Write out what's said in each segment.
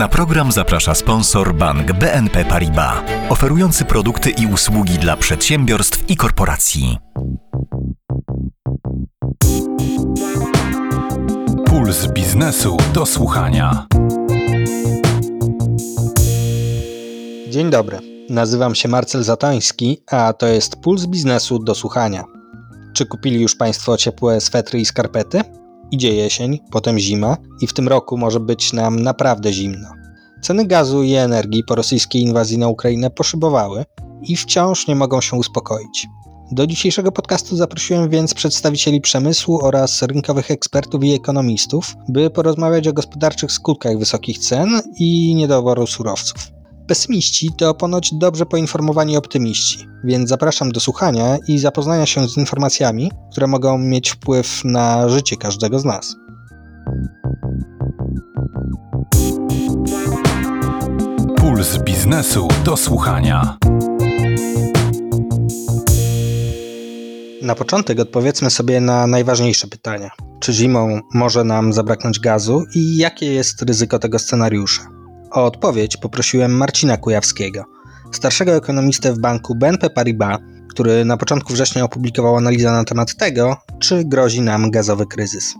Na program zaprasza sponsor bank BNP Paribas, oferujący produkty i usługi dla przedsiębiorstw i korporacji. Puls biznesu do słuchania. Dzień dobry, nazywam się Marcel Zatański, a to jest Puls biznesu do słuchania. Czy kupili już Państwo ciepłe swetry i skarpety? Idzie jesień, potem zima i w tym roku może być nam naprawdę zimno. Ceny gazu i energii po rosyjskiej inwazji na Ukrainę poszybowały i wciąż nie mogą się uspokoić. Do dzisiejszego podcastu zaprosiłem więc przedstawicieli przemysłu oraz rynkowych ekspertów i ekonomistów, by porozmawiać o gospodarczych skutkach wysokich cen i niedoboru surowców. Pesymiści to ponoć dobrze poinformowani optymiści, więc zapraszam do słuchania i zapoznania się z informacjami, które mogą mieć wpływ na życie każdego z nas. Puls biznesu do słuchania. Na początek odpowiedzmy sobie na najważniejsze pytania. Czy zimą może nam zabraknąć gazu i jakie jest ryzyko tego scenariusza? O odpowiedź poprosiłem Marcina Kujawskiego, starszego ekonomistę w banku BNP Paribas, który na początku września opublikował analizę na temat tego, czy grozi nam gazowy kryzys.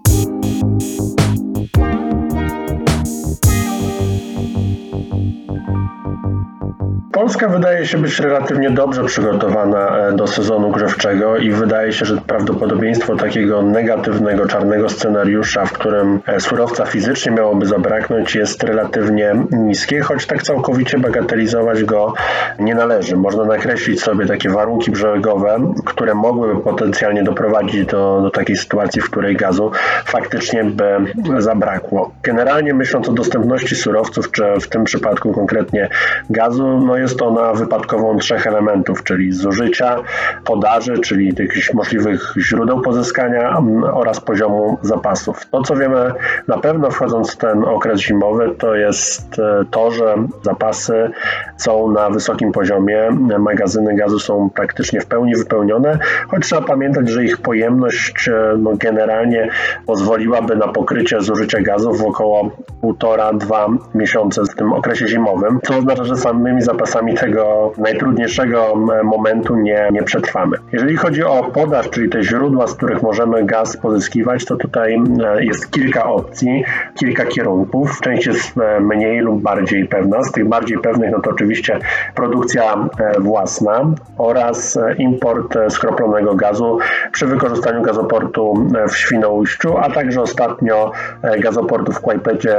Polska wydaje się być relatywnie dobrze przygotowana e, do sezonu grzewczego i wydaje się, że prawdopodobieństwo takiego negatywnego, czarnego scenariusza, w którym e, surowca fizycznie miałoby zabraknąć, jest relatywnie niskie, choć tak całkowicie bagatelizować go nie należy. Można nakreślić sobie takie warunki brzegowe, które mogłyby potencjalnie doprowadzić do, do takiej sytuacji, w której gazu faktycznie by zabrakło. Generalnie myśląc o dostępności surowców, czy w tym przypadku konkretnie gazu, no jest ona wypadkową trzech elementów, czyli zużycia, podaży, czyli jakichś możliwych źródeł pozyskania oraz poziomu zapasów. To, co wiemy na pewno wchodząc w ten okres zimowy, to jest e, to, że zapasy są na wysokim poziomie, magazyny gazu są praktycznie w pełni wypełnione, choć trzeba pamiętać, że ich pojemność e, no, generalnie pozwoliłaby na pokrycie zużycia gazu w około 1,5-2 miesiące w tym okresie zimowym, co oznacza, że samymi zapasami czasami tego najtrudniejszego momentu nie, nie przetrwamy. Jeżeli chodzi o podaż, czyli te źródła, z których możemy gaz pozyskiwać, to tutaj jest kilka opcji, kilka kierunków. Część jest mniej lub bardziej pewna. Z tych bardziej pewnych, no to oczywiście produkcja e, własna oraz e, import e, skroplonego gazu przy wykorzystaniu gazoportu w Świnoujściu, a także ostatnio gazoportu w Kłajpecie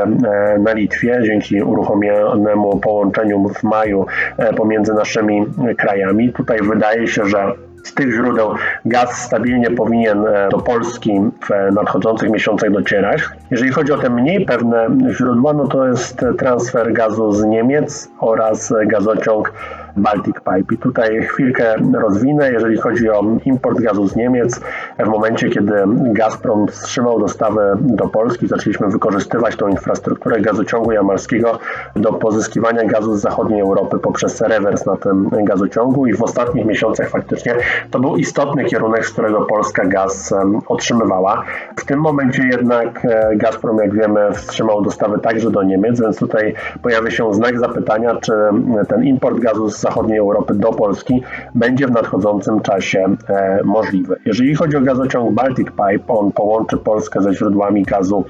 na Litwie dzięki uruchomionemu połączeniu w maju E, pomiędzy naszymi krajami. Tutaj wydaje się, że z tych źródeł gaz stabilnie powinien e, do Polski w nadchodzących miesiącach docierać. Jeżeli chodzi o te mniej pewne źródła, no to jest transfer gazu z Niemiec oraz gazociąg Baltic Pipe. I tutaj chwilkę rozwinę, jeżeli chodzi o import gazu z Niemiec. W momencie, kiedy Gazprom wstrzymał dostawę do Polski, zaczęliśmy wykorzystywać tą infrastrukturę gazociągu jamalskiego do pozyskiwania gazu z zachodniej Europy poprzez rewers na tym gazociągu i w ostatnich miesiącach faktycznie to był istotny kierunek, z którego Polska gaz otrzymywała. W tym momencie jednak e, Gazprom, jak wiemy, wstrzymał dostawy także do Niemiec, więc tutaj pojawia się znak zapytania, czy ten import gazu z zachodniej Europy do Polski będzie w nadchodzącym czasie e, możliwy. Jeżeli chodzi o gazociąg Baltic Pipe, on połączy Polskę ze źródłami gazu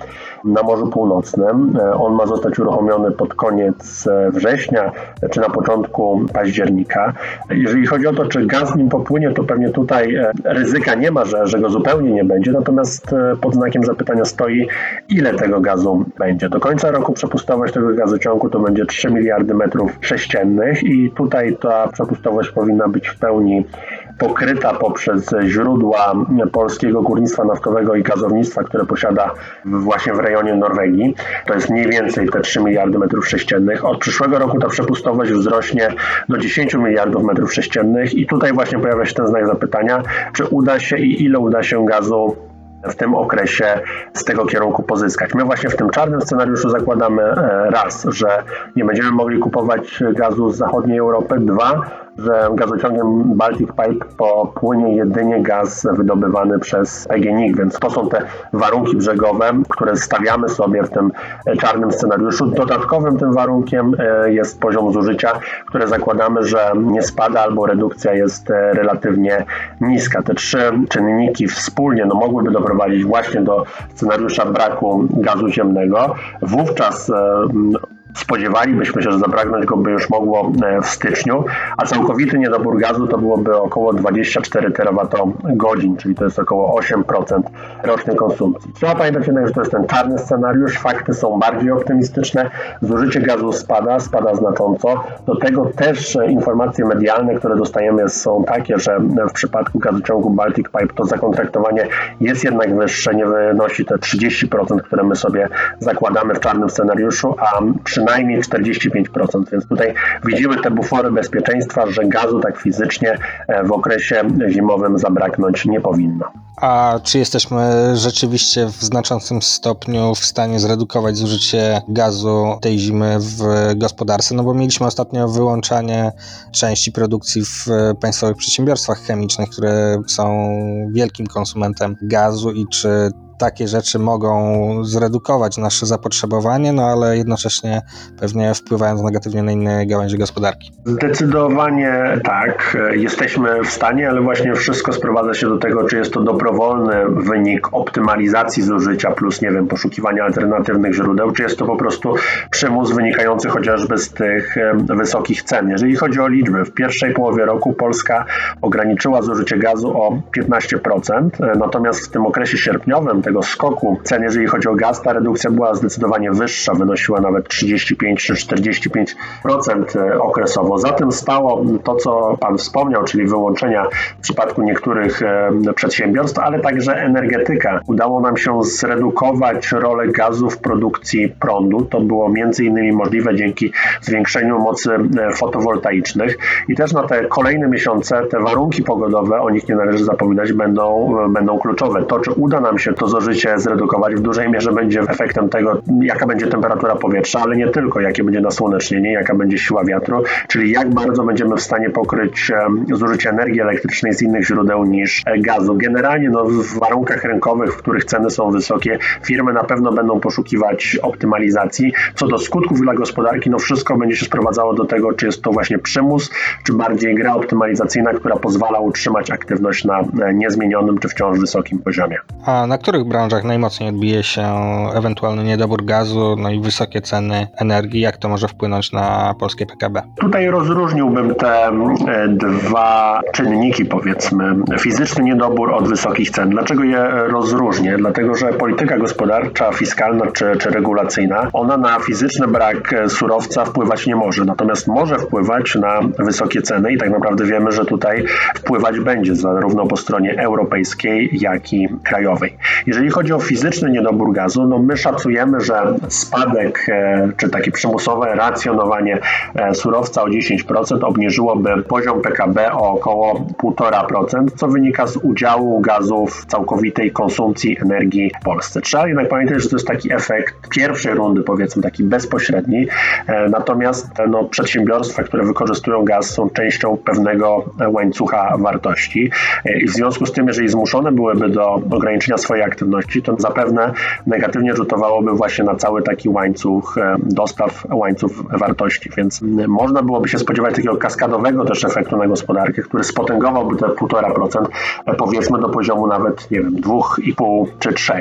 na Morzu Północnym. E, on ma zostać uruchomiony pod koniec września czy na początku października. Jeżeli chodzi o to, czy gaz nim popłynie, to pewnie tutaj e, ryzyka nie ma, że, że go zupełnie nie będzie, natomiast e, pod znakiem zapytania stoi, ile tego gazu będzie. Do końca roku przepustowość tego gazociągu to będzie 3 miliardy metrów sześciennych i tutaj ta przepustowość powinna być w pełni pokryta poprzez źródła polskiego górnictwa naftowego i gazownictwa, które posiada właśnie w rejonie Norwegii. To jest mniej więcej te 3 miliardy metrów sześciennych. Od przyszłego roku ta przepustowość wzrośnie do 10 miliardów metrów sześciennych i tutaj właśnie pojawia się ten znak zapytania, czy uda się i ile uda się gazu w tym okresie z tego kierunku pozyskać. My właśnie w tym czarnym scenariuszu zakładamy e, raz, że nie będziemy mogli kupować gazu z zachodniej Europy, dwa, że gazociągiem Baltic Pipe popłynie jedynie gaz wydobywany przez PGNiG, więc to są te warunki brzegowe, które stawiamy sobie w tym czarnym scenariuszu. Dodatkowym tym warunkiem e, jest poziom zużycia, które zakładamy, że nie spada albo redukcja jest e, relatywnie niska. Te trzy czynniki wspólnie no, mogłyby doprowadzić właśnie do scenariusza braku gazu ziemnego. Wówczas e, Spodziewalibyśmy się, że zabraknąć go by już mogło e, w styczniu, a całkowity niedobór gazu to byłoby około 24 terawatogodzin, czyli to jest około 8% rocznej konsumpcji. Trzeba pamiętać jednak, że to jest ten czarny scenariusz, fakty są bardziej optymistyczne, zużycie gazu spada, spada znacząco. Do tego też e, informacje medialne, które dostajemy są takie, że w przypadku gazociągu Baltic Pipe to zakontraktowanie jest jednak wyższe, nie wynosi te 30%, które my sobie zakładamy w czarnym scenariuszu, a przy przynajmniej 45%, więc tutaj widzimy te bufory bezpieczeństwa, że gazu tak fizycznie e, w okresie zimowym zabraknąć nie powinno. A czy jesteśmy rzeczywiście w znaczącym stopniu w stanie zredukować zużycie gazu tej zimy w gospodarce? No bo mieliśmy ostatnio wyłączanie części produkcji w państwowych przedsiębiorstwach chemicznych, które są wielkim konsumentem gazu i czy takie rzeczy mogą zredukować nasze zapotrzebowanie, no ale jednocześnie pewnie wpływając negatywnie na inne gałęzie gospodarki. Zdecydowanie tak, jesteśmy w stanie, ale właśnie wszystko sprowadza się do tego, czy jest to dobrowolny wynik optymalizacji zużycia plus, nie wiem, poszukiwania alternatywnych źródeł, czy jest to po prostu przymus wynikający chociażby z tych wysokich cen. Jeżeli chodzi o liczby, w pierwszej połowie roku Polska ograniczyła zużycie gazu o 15%, natomiast w tym okresie sierpniowym, tego skoku cen, jeżeli chodzi o gaz, ta redukcja była zdecydowanie wyższa, wynosiła nawet 35 czy 45% e, okresowo. Za tym stało to, co Pan wspomniał, czyli wyłączenia w przypadku niektórych e, przedsiębiorstw, ale także energetyka. Udało nam się zredukować rolę gazu w produkcji prądu. To było między innymi możliwe dzięki zwiększeniu mocy e, fotowoltaicznych i też na te kolejne miesiące te warunki pogodowe, o nich nie należy zapominać, będą, będą kluczowe. To, czy uda nam się to zużycie zredukować, w dużej mierze będzie efektem tego, jaka będzie temperatura powietrza, ale nie tylko, jakie będzie nasłonecznienie, jaka będzie siła wiatru, czyli jak bardzo będziemy w stanie pokryć zużycie energii elektrycznej z innych źródeł niż e, gazu. Generalnie no, w warunkach rynkowych, w których ceny są wysokie, firmy na pewno będą poszukiwać optymalizacji. Co do skutków dla gospodarki, no wszystko będzie się sprowadzało do tego, czy jest to właśnie przymus, czy bardziej gra optymalizacyjna, która pozwala utrzymać aktywność na e, niezmienionym czy wciąż wysokim poziomie. A na których branżach najmocniej odbije się ewentualny niedobór gazu, no i wysokie ceny energii? Jak to może wpłynąć na polskie PKB? Tutaj rozróżniłbym te e, dwa czynniki, powiedzmy. Fizyczny niedobór od wysokich cen. Dlaczego je rozróżnię? Dlatego, że polityka gospodarcza, fiskalna czy, czy regulacyjna, ona na fizyczny brak surowca wpływać nie może. Natomiast może wpływać na wysokie ceny i tak naprawdę wiemy, że tutaj wpływać będzie zarówno po stronie europejskiej, jak i krajowej. Jeżeli chodzi o fizyczny niedobór gazu, no my szacujemy, że spadek e, czy takie przymusowe racjonowanie e, surowca o 10% obniżyłoby poziom PKB o około 1,5%, co wynika z udziału gazu w całkowitej konsumpcji energii w Polsce. Trzeba jednak pamiętać, że to jest taki efekt pierwszej rundy, powiedzmy taki bezpośredni, e, natomiast no, przedsiębiorstwa, które wykorzystują gaz są częścią pewnego łańcucha wartości i w związku z tym, jeżeli zmuszone byłyby do ograniczenia swojej aktywności, to zapewne negatywnie rzutowałoby właśnie na cały taki łańcuch e, dostaw, łańcuch wartości, więc można byłoby się spodziewać takiego kaskadowego też efektu na gospodarkę, który spotęgowałby te 1,5% e, powiedzmy do poziomu nawet, nie wiem, 2,5 czy 3.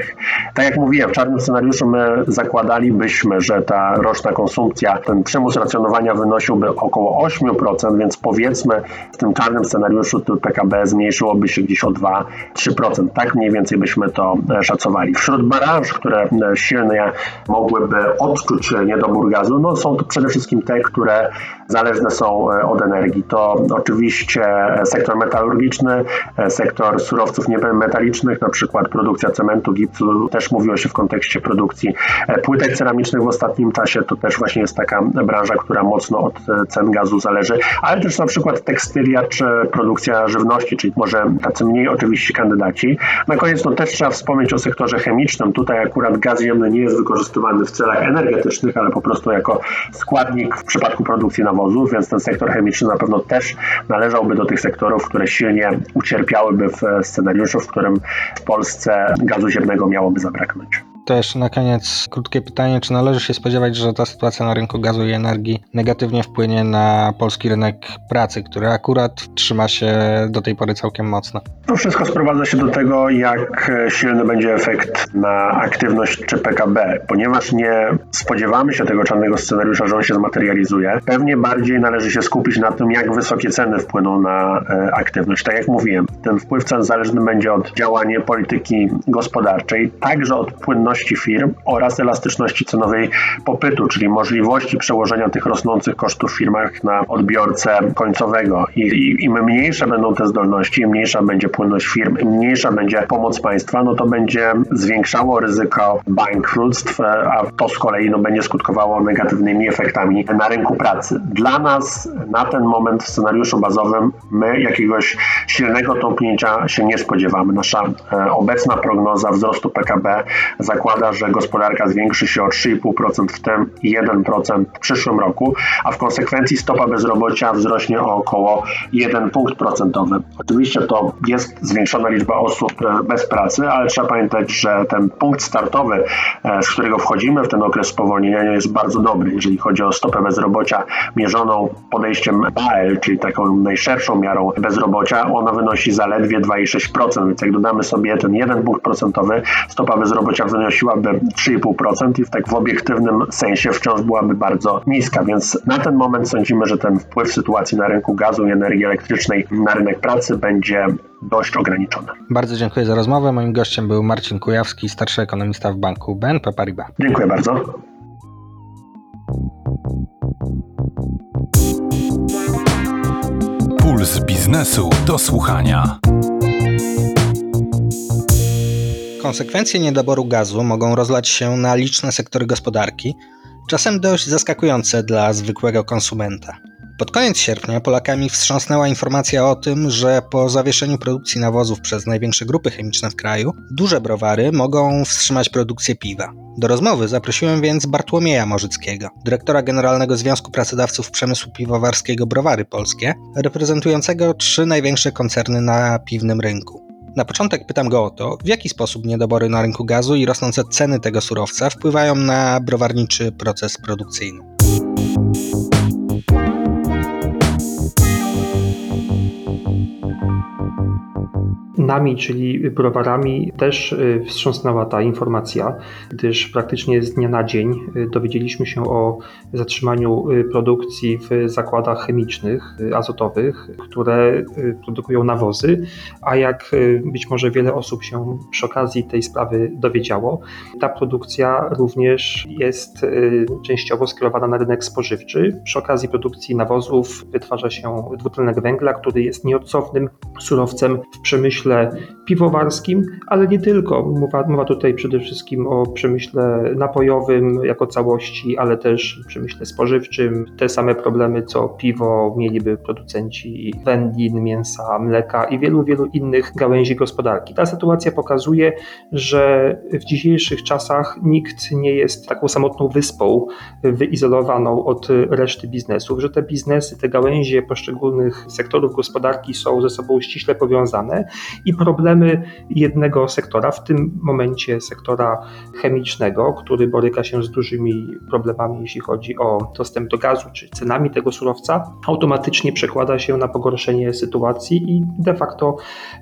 Tak jak mówiłem, w czarnym scenariuszu my zakładalibyśmy, że ta roczna konsumpcja, ten przymus racjonowania wynosiłby około 8%, więc powiedzmy w tym czarnym scenariuszu PKB zmniejszyłoby się gdzieś o 2-3%. Tak mniej więcej byśmy to szacowali. Wśród branż, które e, silnie mogłyby odczuć niedobór gazu, no są to przede wszystkim te, które zależne są e, od energii. To oczywiście sektor metalurgiczny, sektor surowców niemetalicznych, na przykład produkcja cementu, gipsu, też mówiło się w kontekście produkcji płytek ceramicznych w ostatnim czasie, to też właśnie jest taka branża, która mocno od cen gazu zależy, ale też na przykład tekstylia czy produkcja żywności, czyli może tacy mniej oczywiście kandydaci. Na koniec no, też trzeba wspomnieć o sektorze chemicznym. Tutaj akurat gaz ziemny nie jest wykorzystywany w celach energetycznych, ale po prostu jako składnik w przypadku produkcji nawozów, więc ten sektor chemiczny na pewno też należałby do tych sektorów, które silnie ucierpiałyby w scenariuszu, w którym w Polsce gazu ziemnego miałoby zabraknąć. Jeszcze na koniec krótkie pytanie, czy należy się spodziewać, że ta sytuacja na rynku gazu i energii negatywnie wpłynie na polski rynek pracy, który akurat trzyma się do tej pory całkiem mocno? To wszystko sprowadza się do tego, jak silny będzie efekt na aktywność czy PKB, ponieważ nie spodziewamy się tego czarnego scenariusza, że on się zmaterializuje. Pewnie bardziej należy się skupić na tym, jak wysokie ceny wpłyną na e, aktywność. Tak jak mówiłem, ten wpływ cen zależny będzie od działania polityki gospodarczej, także od płynności firm oraz elastyczności cenowej popytu, czyli możliwości przełożenia tych rosnących kosztów w firmach na odbiorcę końcowego. I, im mniejsze będą te zdolności, im mniejsza będzie płynność firm, im mniejsza będzie pomoc państwa, no to będzie zwiększało ryzyko bankructw, a to z kolei no, będzie skutkowało negatywnymi efektami na rynku pracy. Dla nas na ten moment w scenariuszu bazowym my jakiegoś silnego tąpnięcia się nie spodziewamy. Nasza e, obecna prognoza wzrostu PKB zakłada zakłada, że gospodarka zwiększy się o 3,5% w tym i 1% w przyszłym roku, a w konsekwencji stopa bezrobocia wzrośnie o około 1 punkt procentowy. Oczywiście to jest zwiększona liczba osób e, bez pracy, ale trzeba pamiętać, że ten punkt startowy, e, z którego wchodzimy w ten okres spowolnienia jest bardzo dobry, jeżeli chodzi o stopę bezrobocia mierzoną podejściem BAEL, czyli taką najszerszą miarą bezrobocia, ona wynosi zaledwie 2,6%, więc jak dodamy sobie ten 1 punkt procentowy, stopa bezrobocia wynosi wynosiłaby 3,5% i w tak w obiektywnym sensie wciąż byłaby bardzo niska, więc na ten moment sądzimy, że ten wpływ sytuacji na rynku gazu i energii elektrycznej na rynek pracy będzie dość ograniczony. Bardzo dziękuję za rozmowę. Moim gościem był Marcin Kujawski, starszy ekonomista w banku BNP Paribas. Dziękuję bardzo. Puls biznesu do słuchania. Konsekwencje niedoboru gazu mogą rozlać się na liczne sektory gospodarki, czasem dość zaskakujące dla zwykłego konsumenta. Pod koniec sierpnia Polakami wstrząsnęła informacja o tym, że po zawieszeniu produkcji nawozów przez największe grupy chemiczne w kraju, duże browary mogą wstrzymać produkcję piwa. Do rozmowy zaprosiłem więc Bartłomieja Morzyckiego, dyrektora Generalnego Związku Pracodawców Przemysłu Piwowarskiego Browary Polskie, reprezentującego trzy największe koncerny na piwnym rynku. Na początek pytam go o to, w jaki sposób niedobory na rynku gazu i rosnące ceny tego surowca wpływają na browarniczy proces produkcyjny. Nami, czyli browarami, też y, wstrząsnęła ta informacja, gdyż praktycznie z dnia na dzień y, dowiedzieliśmy się o zatrzymaniu y, produkcji w zakładach chemicznych, azotowych, które produkują nawozy, a jak być może wiele osób się przy okazji tej sprawy dowiedziało, ta produkcja również jest częściowo skierowana na rynek spożywczy. Przy okazji produkcji nawozów wytwarza się dwutlenek węgla, który jest nieodzownym surowcem w przemyśle para piwowarskim, ale nie tylko. Mowa, mowa tutaj przede wszystkim o przemyśle napojowym jako całości, ale też przemyśle spożywczym. Te same problemy co piwo mieliby producenci wędlin, mięsa, mleka i wielu, wielu innych gałęzi gospodarki. Ta sytuacja pokazuje, że w dzisiejszych czasach nikt nie jest taką samotną wyspą wyizolowaną od reszty biznesów, że te biznesy, te gałęzie poszczególnych sektorów gospodarki są ze sobą ściśle powiązane i problemy jednego sektora, w tym momencie sektora chemicznego, który boryka się z dużymi problemami, jeśli chodzi o dostęp do gazu czy cenami tego surowca, automatycznie przekłada się na pogorszenie sytuacji i de facto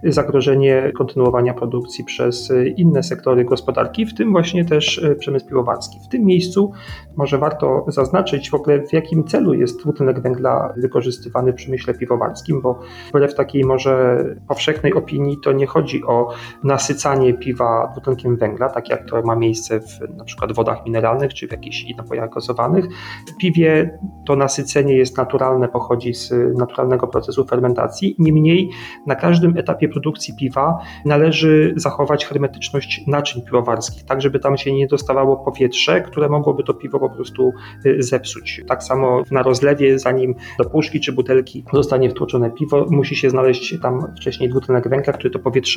zagrożenie kontynuowania produkcji przez inne sektory gospodarki, w tym właśnie też przemysł piwowarski. W tym miejscu może warto zaznaczyć w ogóle w jakim celu jest dwutlenek węgla wykorzystywany w przemyśle piwowarskim, bo wbrew takiej może powszechnej opinii to nie chodzi chodzi o nasycanie piwa dwutlenkiem węgla, tak jak to ma miejsce w na przykład wodach mineralnych czy w jakichś napojach gazowanych. W piwie to nasycenie jest naturalne, pochodzi z naturalnego procesu fermentacji. Niemniej na każdym etapie produkcji piwa należy zachować hermetyczność naczyń piwowarskich, tak żeby tam się nie dostawało powietrze, które mogłoby to piwo po prostu y, zepsuć. Tak samo na rozlewie, zanim do puszki czy butelki zostanie wtłoczone piwo, musi się znaleźć tam wcześniej dwutlenek węgla, który to powietrze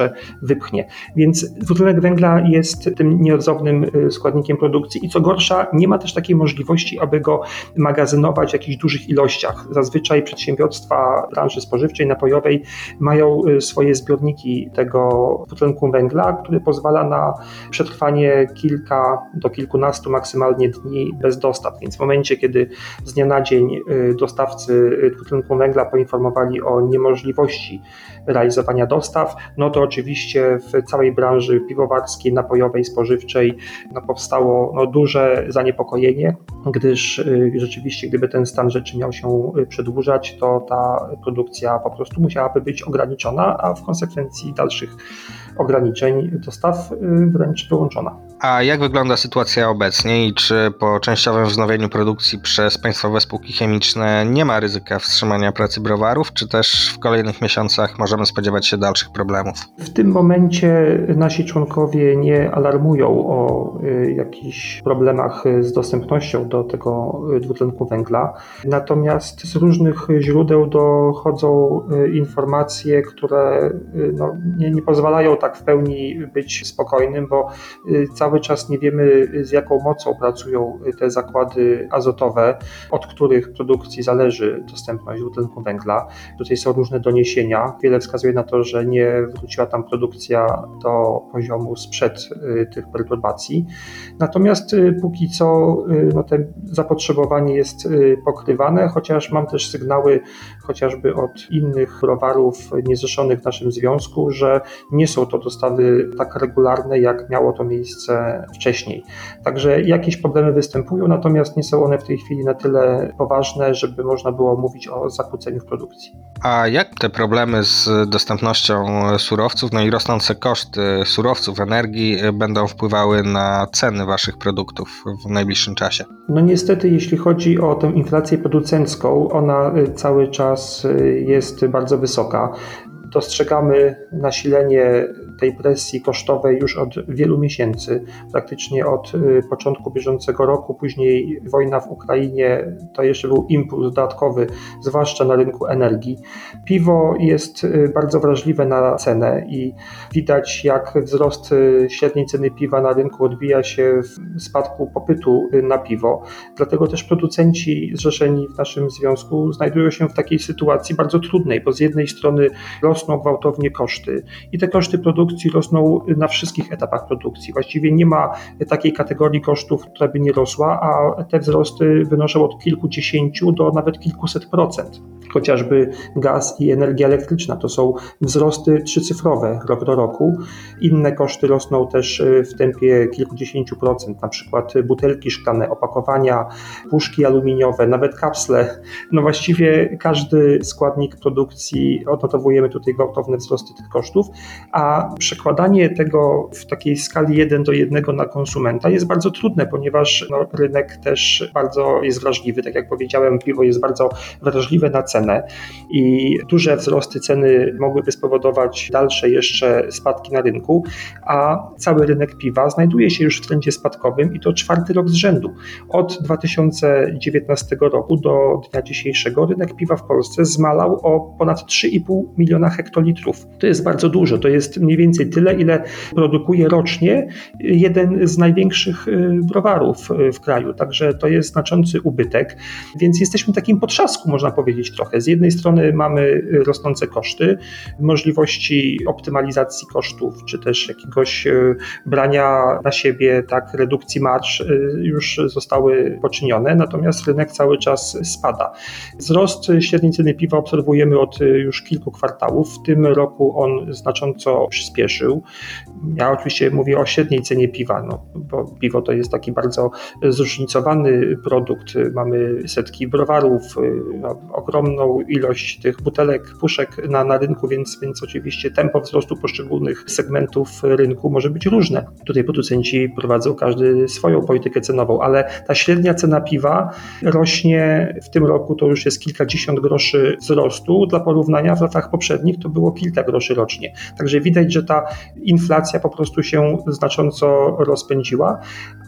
wypchnie. Więc dwutlenek węgla jest tym nieodzownym y, składnikiem produkcji i co gorsza, nie ma też takiej możliwości, aby go magazynować w jakichś dużych ilościach. Zazwyczaj przedsiębiorstwa branży spożywczej, napojowej mają y, swoje zbiorniki tego dwutlenku węgla, który pozwala na przetrwanie kilka do kilkunastu maksymalnie dni bez dostaw. Więc w momencie, kiedy z dnia na dzień y, dostawcy dwutlenku węgla poinformowali o niemożliwości realizowania dostaw, no to oczywiście w całej branży piwowarskiej, napojowej, spożywczej no powstało no, duże zaniepokojenie, gdyż y, rzeczywiście gdyby ten stan rzeczy miał się y, przedłużać, to ta produkcja po prostu musiałaby być ograniczona, a w konsekwencji dalszych ograniczeń dostaw y, wręcz wyłączona. A jak wygląda sytuacja obecnie i czy po częściowym wznowieniu produkcji przez państwowe spółki chemiczne nie ma ryzyka wstrzymania pracy browarów, czy też w kolejnych miesiącach możemy spodziewać się dalszych problemów? W tym momencie nasi członkowie nie alarmują o y, jakichś problemach z dostępnością do tego dwutlenku węgla. Natomiast z różnych źródeł dochodzą y, informacje, które no, nie, nie pozwalają tak w pełni być spokojnym, bo cały cały czas nie wiemy, z jaką mocą pracują te zakłady azotowe, od których produkcji zależy dostępność dwutlenku węgla. Tutaj są różne doniesienia. Wiele wskazuje na to, że nie wróciła tam produkcja do poziomu sprzed y, tych perturbacji. Natomiast y, póki co y, no, to zapotrzebowanie jest pokrywane, chociaż mam też sygnały chociażby od innych browarów niezrzeszonych w naszym związku, że nie są to dostawy tak regularne, jak miało to miejsce wcześniej. Także jakieś problemy występują, natomiast nie są one w tej chwili na tyle poważne, żeby można było mówić o zakłóceniu w produkcji. A jak te problemy z dostępnością surowców, no i rosnące koszty surowców, energii będą wpływały na ceny Waszych produktów w najbliższym czasie? No niestety, jeśli chodzi o tę inflację producencką, ona cały czas jest bardzo wysoka dostrzegamy nasilenie tej presji kosztowej już od wielu miesięcy, praktycznie od y, początku bieżącego roku, później wojna w Ukrainie to jeszcze był impuls dodatkowy, zwłaszcza na rynku energii. Piwo jest y, bardzo wrażliwe na cenę i widać, jak wzrost y, średniej ceny piwa na rynku odbija się w spadku popytu na piwo. Dlatego też producenci zrzeszeni w naszym związku znajdują się w takiej sytuacji bardzo trudnej, bo z jednej strony rosną gwałtownie koszty i te koszty produkcji rosną na wszystkich etapach produkcji. Właściwie nie ma takiej kategorii kosztów, która by nie rosła, a te wzrosty wynoszą od kilkudziesięciu do nawet kilkuset procent chociażby gaz i energia elektryczna. To są wzrosty trzycyfrowe rok do roku. Inne koszty rosną też y, w tempie kilkudziesięciu procent, na przykład butelki szklane, opakowania, puszki aluminiowe, nawet kapsle. No właściwie każdy składnik produkcji odnotowujemy tutaj gwałtowne wzrosty tych kosztów, a przekładanie tego w takiej skali 1 do 1 na konsumenta jest bardzo trudne, ponieważ no, rynek też bardzo jest wrażliwy. Tak jak powiedziałem, piwo jest bardzo wrażliwe na cenę cenę i duże wzrosty ceny mogłyby spowodować dalsze jeszcze spadki na rynku, a cały rynek piwa znajduje się już w trendzie spadkowym i to czwarty rok z rzędu. Od 2019 roku do dnia dzisiejszego rynek piwa w Polsce zmalał o ponad 3,5 miliona hektolitrów. To jest bardzo dużo, to jest mniej więcej tyle, ile produkuje rocznie jeden z największych y, browarów y, w kraju, także to jest znaczący ubytek, więc jesteśmy w takim potrzasku, można powiedzieć trochę. Z jednej strony mamy rosnące koszty, możliwości optymalizacji kosztów, czy też jakiegoś e, brania na siebie, tak, redukcji marsz e, już zostały poczynione, natomiast rynek cały czas spada. Wzrost średniej ceny piwa obserwujemy od już kilku kwartałów. W tym roku on znacząco przyspieszył. Ja oczywiście mówię o średniej cenie piwa, no, bo piwo to jest taki bardzo zróżnicowany produkt. Mamy setki browarów, no, ogromne ogromną ilość tych butelek, puszek na, na rynku, więc, więc oczywiście tempo wzrostu poszczególnych segmentów rynku może być różne. Tutaj producenci prowadzą każdy swoją politykę cenową, ale ta średnia cena piwa rośnie w tym roku, to już jest kilkadziesiąt groszy wzrostu. Dla porównania w latach poprzednich to było kilka groszy rocznie. Także widać, że ta inflacja po prostu się znacząco rozpędziła,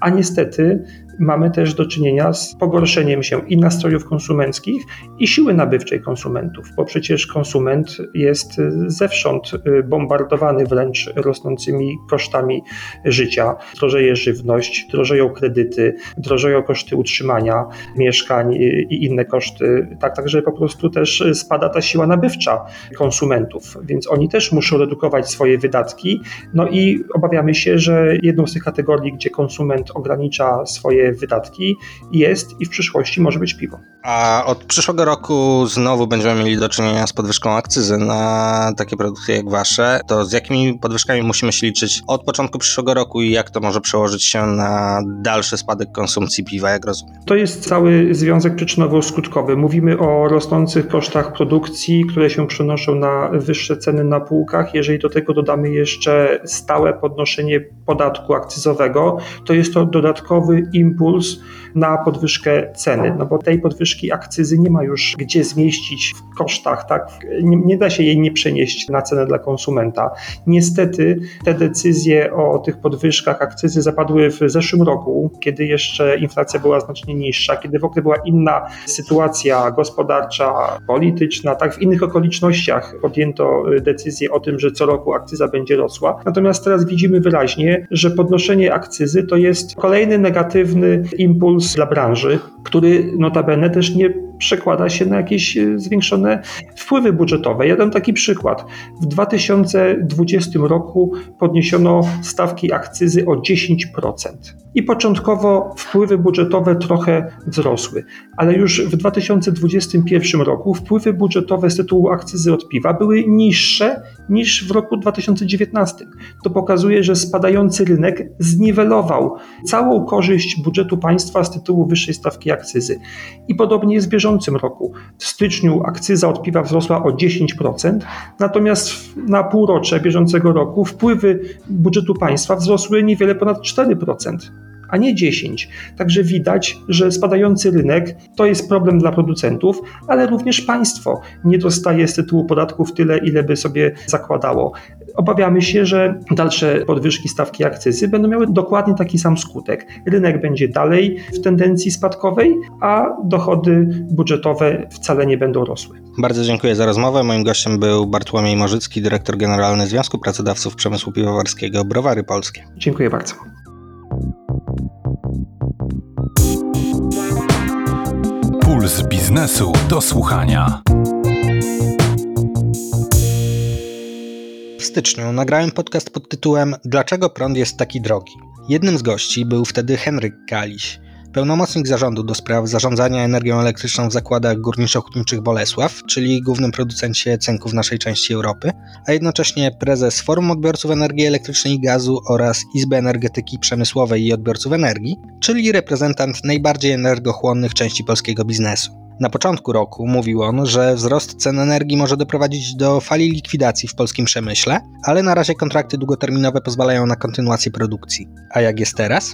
a niestety mamy też do czynienia z pogorszeniem się i nastrojów konsumenckich, i siły nabywczej konsumentów, bo przecież konsument jest zewsząd bombardowany wręcz rosnącymi kosztami życia. Drożeje żywność, drożeją kredyty, drożeją koszty utrzymania mieszkań i inne koszty. Tak, także po prostu też spada ta siła nabywcza konsumentów, więc oni też muszą redukować swoje wydatki. No i obawiamy się, że jedną z tych kategorii, gdzie konsument ogranicza swoje wydatki jest i w przyszłości może być piwo. A od przyszłego roku znowu będziemy mieli do czynienia z podwyżką akcyzy na takie produkty jak wasze. To z jakimi podwyżkami musimy się liczyć od początku przyszłego roku i jak to może przełożyć się na dalszy spadek konsumpcji piwa, jak rozumiem? To jest cały związek przyczynowo-skutkowy. Mówimy o rosnących kosztach produkcji, które się przenoszą na wyższe ceny na półkach. Jeżeli do tego dodamy jeszcze stałe podnoszenie podatku akcyzowego, to jest to dodatkowy impuls na podwyżkę ceny, no bo tej podwyżki akcyzy nie ma już gdzie zmieścić w kosztach, tak? Nie, nie, da się jej nie przenieść na cenę dla konsumenta. Niestety te decyzje o tych podwyżkach akcyzy zapadły w zeszłym roku, kiedy jeszcze inflacja była znacznie niższa, kiedy w ogóle była inna sytuacja gospodarcza, polityczna, tak? W innych okolicznościach podjęto decyzję o tym, że co roku akcyza będzie rosła. Natomiast teraz widzimy wyraźnie, że podnoszenie akcyzy to jest kolejny negatywny impuls dla branży, który notabene też nie przekłada się na jakieś e, zwiększone wpływy budżetowe. Ja dam taki przykład. W 2020 roku podniesiono stawki akcyzy o 10% i początkowo wpływy budżetowe trochę wzrosły, ale już w 2021 roku wpływy budżetowe z tytułu akcyzy od piwa były niższe niż w roku 2019. To pokazuje, że spadający rynek zniwelował całą korzyść budżetu państwa z tytułu wyższej stawki akcyzy. I podobnie jest w bieżącym roku. W styczniu akcyza od piwa wzrosła o 10%, natomiast na półrocze bieżącego roku wpływy budżetu państwa wzrosły niewiele ponad 4% a nie 10. Także widać, że spadający rynek to jest problem dla producentów, ale również państwo nie dostaje z tytułu podatków tyle, ile by sobie zakładało. Obawiamy się, że dalsze podwyżki stawki akcyzy będą miały dokładnie taki sam skutek. Rynek będzie dalej w tendencji spadkowej, a dochody budżetowe wcale nie będą rosły. Bardzo dziękuję za rozmowę. Moim gościem był Bartłomiej Morzycki, dyrektor generalny Związku Pracodawców Przemysłu Piwowarskiego Browary Polskie. Dziękuję bardzo. Puls biznesu do słuchania. Styczniu nagrałem podcast pod tytułem Dlaczego prąd jest taki drogi? Jednym z gości był wtedy Henryk Kaliś, pełnomocnik zarządu do spraw zarządzania energią elektryczną w zakładach górniczo-hutniczych Bolesław, czyli głównym producencie cynku w naszej części Europy, a jednocześnie prezes Forum Odbiorców Energii Elektrycznej i Gazu oraz Izby Energetyki Przemysłowej i Odbiorców Energii, czyli reprezentant najbardziej energochłonnych części polskiego biznesu. Na początku roku mówił on, że wzrost cen energii może doprowadzić do fali likwidacji w polskim przemyśle, ale na razie kontrakty długoterminowe pozwalają na kontynuację produkcji. A jak jest teraz?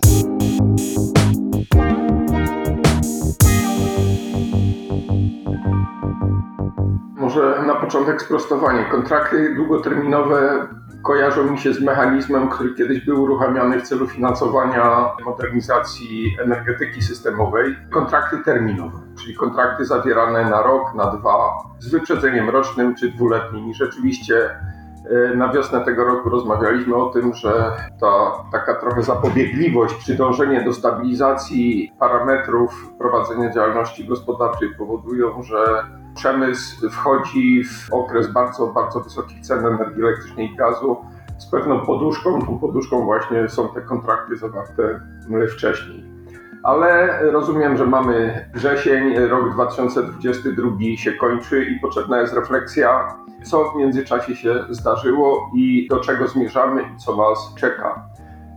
Może na początek sprostowanie. Kontrakty długoterminowe kojarzą mi się z mechanizmem, który kiedyś był uruchamiany w celu finansowania modernizacji energetyki systemowej. Kontrakty terminowe, czyli kontrakty zawierane na rok, na dwa, z wyprzedzeniem rocznym czy dwuletnim. I rzeczywiście e, na wiosnę tego roku rozmawialiśmy o tym, że ta taka trochę zapobiegliwość przy dążeniu do stabilizacji parametrów prowadzenia działalności gospodarczej powodują, że przemysł wchodzi w okres bardzo, bardzo wysokich cen energii elektrycznej i gazu z pewną poduszką. Tą poduszką właśnie są te kontrakty zawarte wcześniej. Ale rozumiem, że mamy wrzesień, rok 2022 się kończy i potrzebna jest refleksja, co w międzyczasie się zdarzyło i do czego zmierzamy i co nas czeka.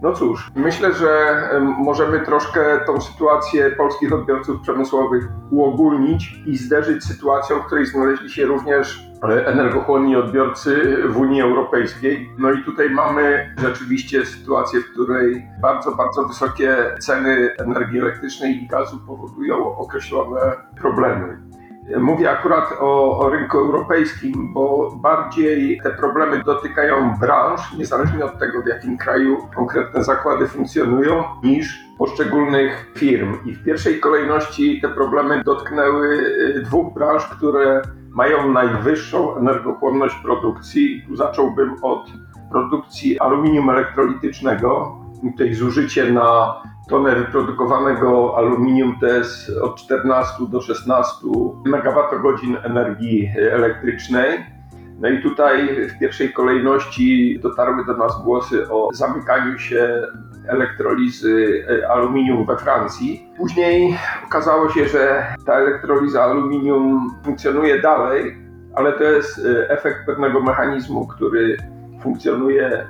No cóż, myślę, że możemy troszkę tą sytuację polskich odbiorców przemysłowych uogólnić i zderzyć sytuacją, w której znaleźli się również e, energochłonni odbiorcy w Unii Europejskiej. No i tutaj mamy rzeczywiście sytuację, w której bardzo, bardzo wysokie ceny energii elektrycznej i gazu powodują określone problemy. Mówię akurat o, o, rynku europejskim, bo bardziej te problemy dotykają branż, niezależnie od tego, w jakim kraju konkretne zakłady funkcjonują, niż poszczególnych firm. I w pierwszej kolejności te problemy dotknęły y, dwóch branż, które mają najwyższą energochłonność produkcji. Tu zacząłbym od produkcji aluminium elektrolitycznego. Tutaj zużycie na tonę wyprodukowanego aluminium to jest od 14 do 16 MWh energii elektrycznej. No i tutaj w pierwszej kolejności dotarły do nas głosy o zamykaniu się elektrolizy aluminium we Francji. Później okazało się, że ta elektroliza aluminium funkcjonuje dalej, ale to jest efekt pewnego mechanizmu, który funkcjonuje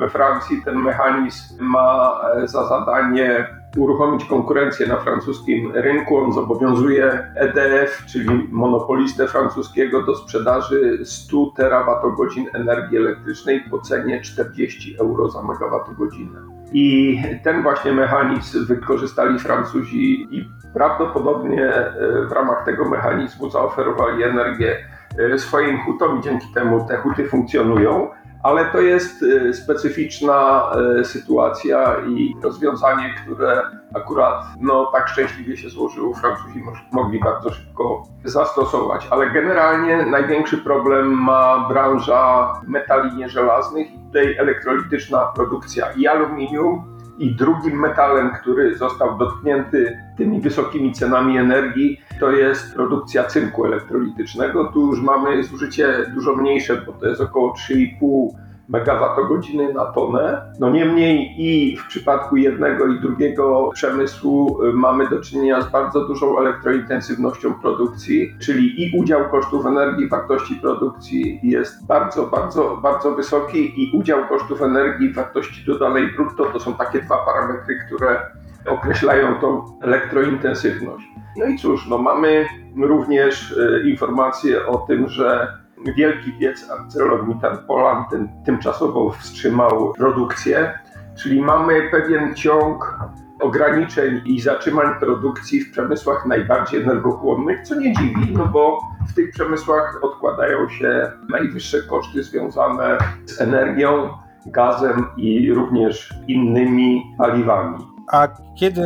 we Francji ten mechanizm ma e, za zadanie uruchomić konkurencję na francuskim rynku. On zobowiązuje EDF, czyli monopolistę francuskiego, do sprzedaży 100 terawatogodzin energii elektrycznej po cenie 40 euro za megawattogodzinę. I ten właśnie mechanizm wykorzystali Francuzi i prawdopodobnie e, w ramach tego mechanizmu zaoferowali energię e, swoim hutom i dzięki temu te huty funkcjonują ale to jest y, specyficzna y, sytuacja i rozwiązanie, które akurat no, tak szczęśliwie się złożyło, Francuzi mogli bardzo szybko zastosować. Ale generalnie największy problem ma branża metali nieżelaznych i tutaj elektrolityczna produkcja i aluminium, i drugim metalem, który został dotknięty tymi wysokimi cenami energii, to jest produkcja cynku elektrolitycznego. Tu już mamy zużycie dużo mniejsze, bo to jest około 3,5 megawattogodziny na tonę. No niemniej i w przypadku jednego i drugiego przemysłu y, mamy do czynienia z bardzo dużą elektrointensywnością produkcji, czyli i udział kosztów energii w wartości produkcji jest bardzo, bardzo, bardzo wysoki i udział kosztów energii w wartości dodanej brutto to są takie dwa parametry, które określają tą elektrointensywność. No i cóż, no mamy również y, informacje o tym, że wielki piec ArcelorMittal Poland ten tymczasowo wstrzymał produkcję, czyli mamy pewien ciąg ograniczeń i zatrzymań produkcji w przemysłach najbardziej energochłonnych, co nie dziwi, no bo w tych przemysłach odkładają się najwyższe koszty związane z energią, gazem i również innymi paliwami. A kiedy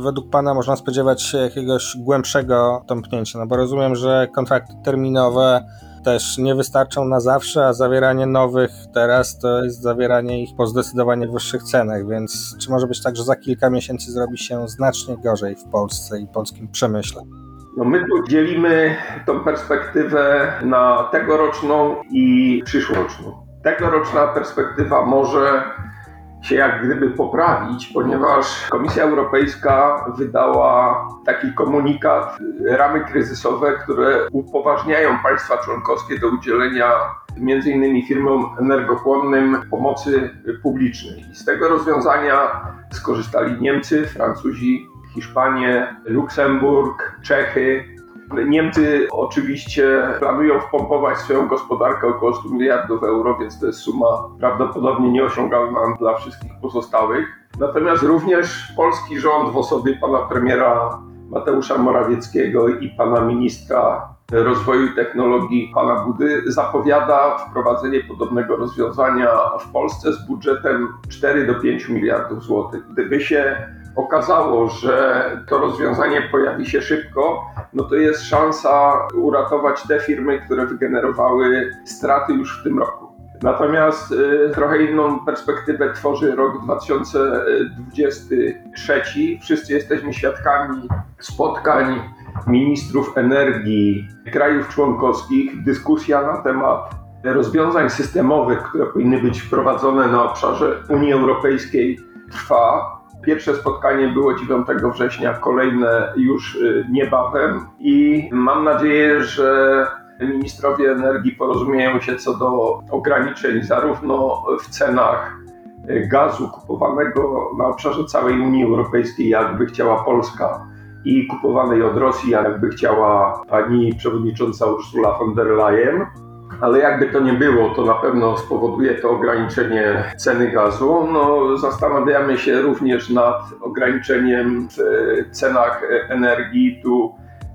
według Pana można spodziewać się jakiegoś głębszego tąpnięcia? No bo rozumiem, że kontrakty terminowe też nie wystarczą na zawsze, a zawieranie nowych teraz to jest zawieranie ich po zdecydowanie wyższych cenach, więc czy może być tak, że za kilka miesięcy zrobi się znacznie gorzej w Polsce i polskim przemyśle? No my tu dzielimy tą perspektywę na tegoroczną i przyszłoroczną. Tegoroczna perspektywa może się jak gdyby poprawić, ponieważ Komisja Europejska wydała taki komunikat, ramy kryzysowe, które upoważniają państwa członkowskie do udzielenia m.in. firmom energochłonnym pomocy publicznej. I z tego rozwiązania skorzystali Niemcy, Francuzi, Hiszpanie, Luksemburg, Czechy, Niemcy oczywiście planują wpompować swoją gospodarkę około 100 miliardów euro, więc to jest suma prawdopodobnie nieosiągalna dla wszystkich pozostałych. Natomiast również polski rząd w osobie pana premiera Mateusza Morawieckiego i pana ministra rozwoju i technologii pana Budy zapowiada wprowadzenie podobnego rozwiązania w Polsce z budżetem 4 do 5 miliardów złotych. Gdyby się okazało, że to rozwiązanie pojawi się szybko, no to jest szansa uratować te firmy, które wygenerowały straty już w tym roku. Natomiast y, trochę inną perspektywę tworzy rok 2023. Wszyscy jesteśmy świadkami spotkań ministrów energii krajów członkowskich, dyskusja na temat rozwiązań systemowych, które powinny być wprowadzone na obszarze Unii Europejskiej trwa. Pierwsze spotkanie było 9 września, kolejne już y, niebawem i mam nadzieję, że ministrowie energii porozumieją się co do ograniczeń zarówno w cenach gazu kupowanego na obszarze całej Unii Europejskiej, jakby chciała Polska, i kupowanej od Rosji, jakby chciała pani przewodnicząca Ursula von der Leyen. Ale jakby to nie było, to na pewno spowoduje to ograniczenie ceny gazu. No, zastanawiamy się również nad ograniczeniem w cenach energii. Tu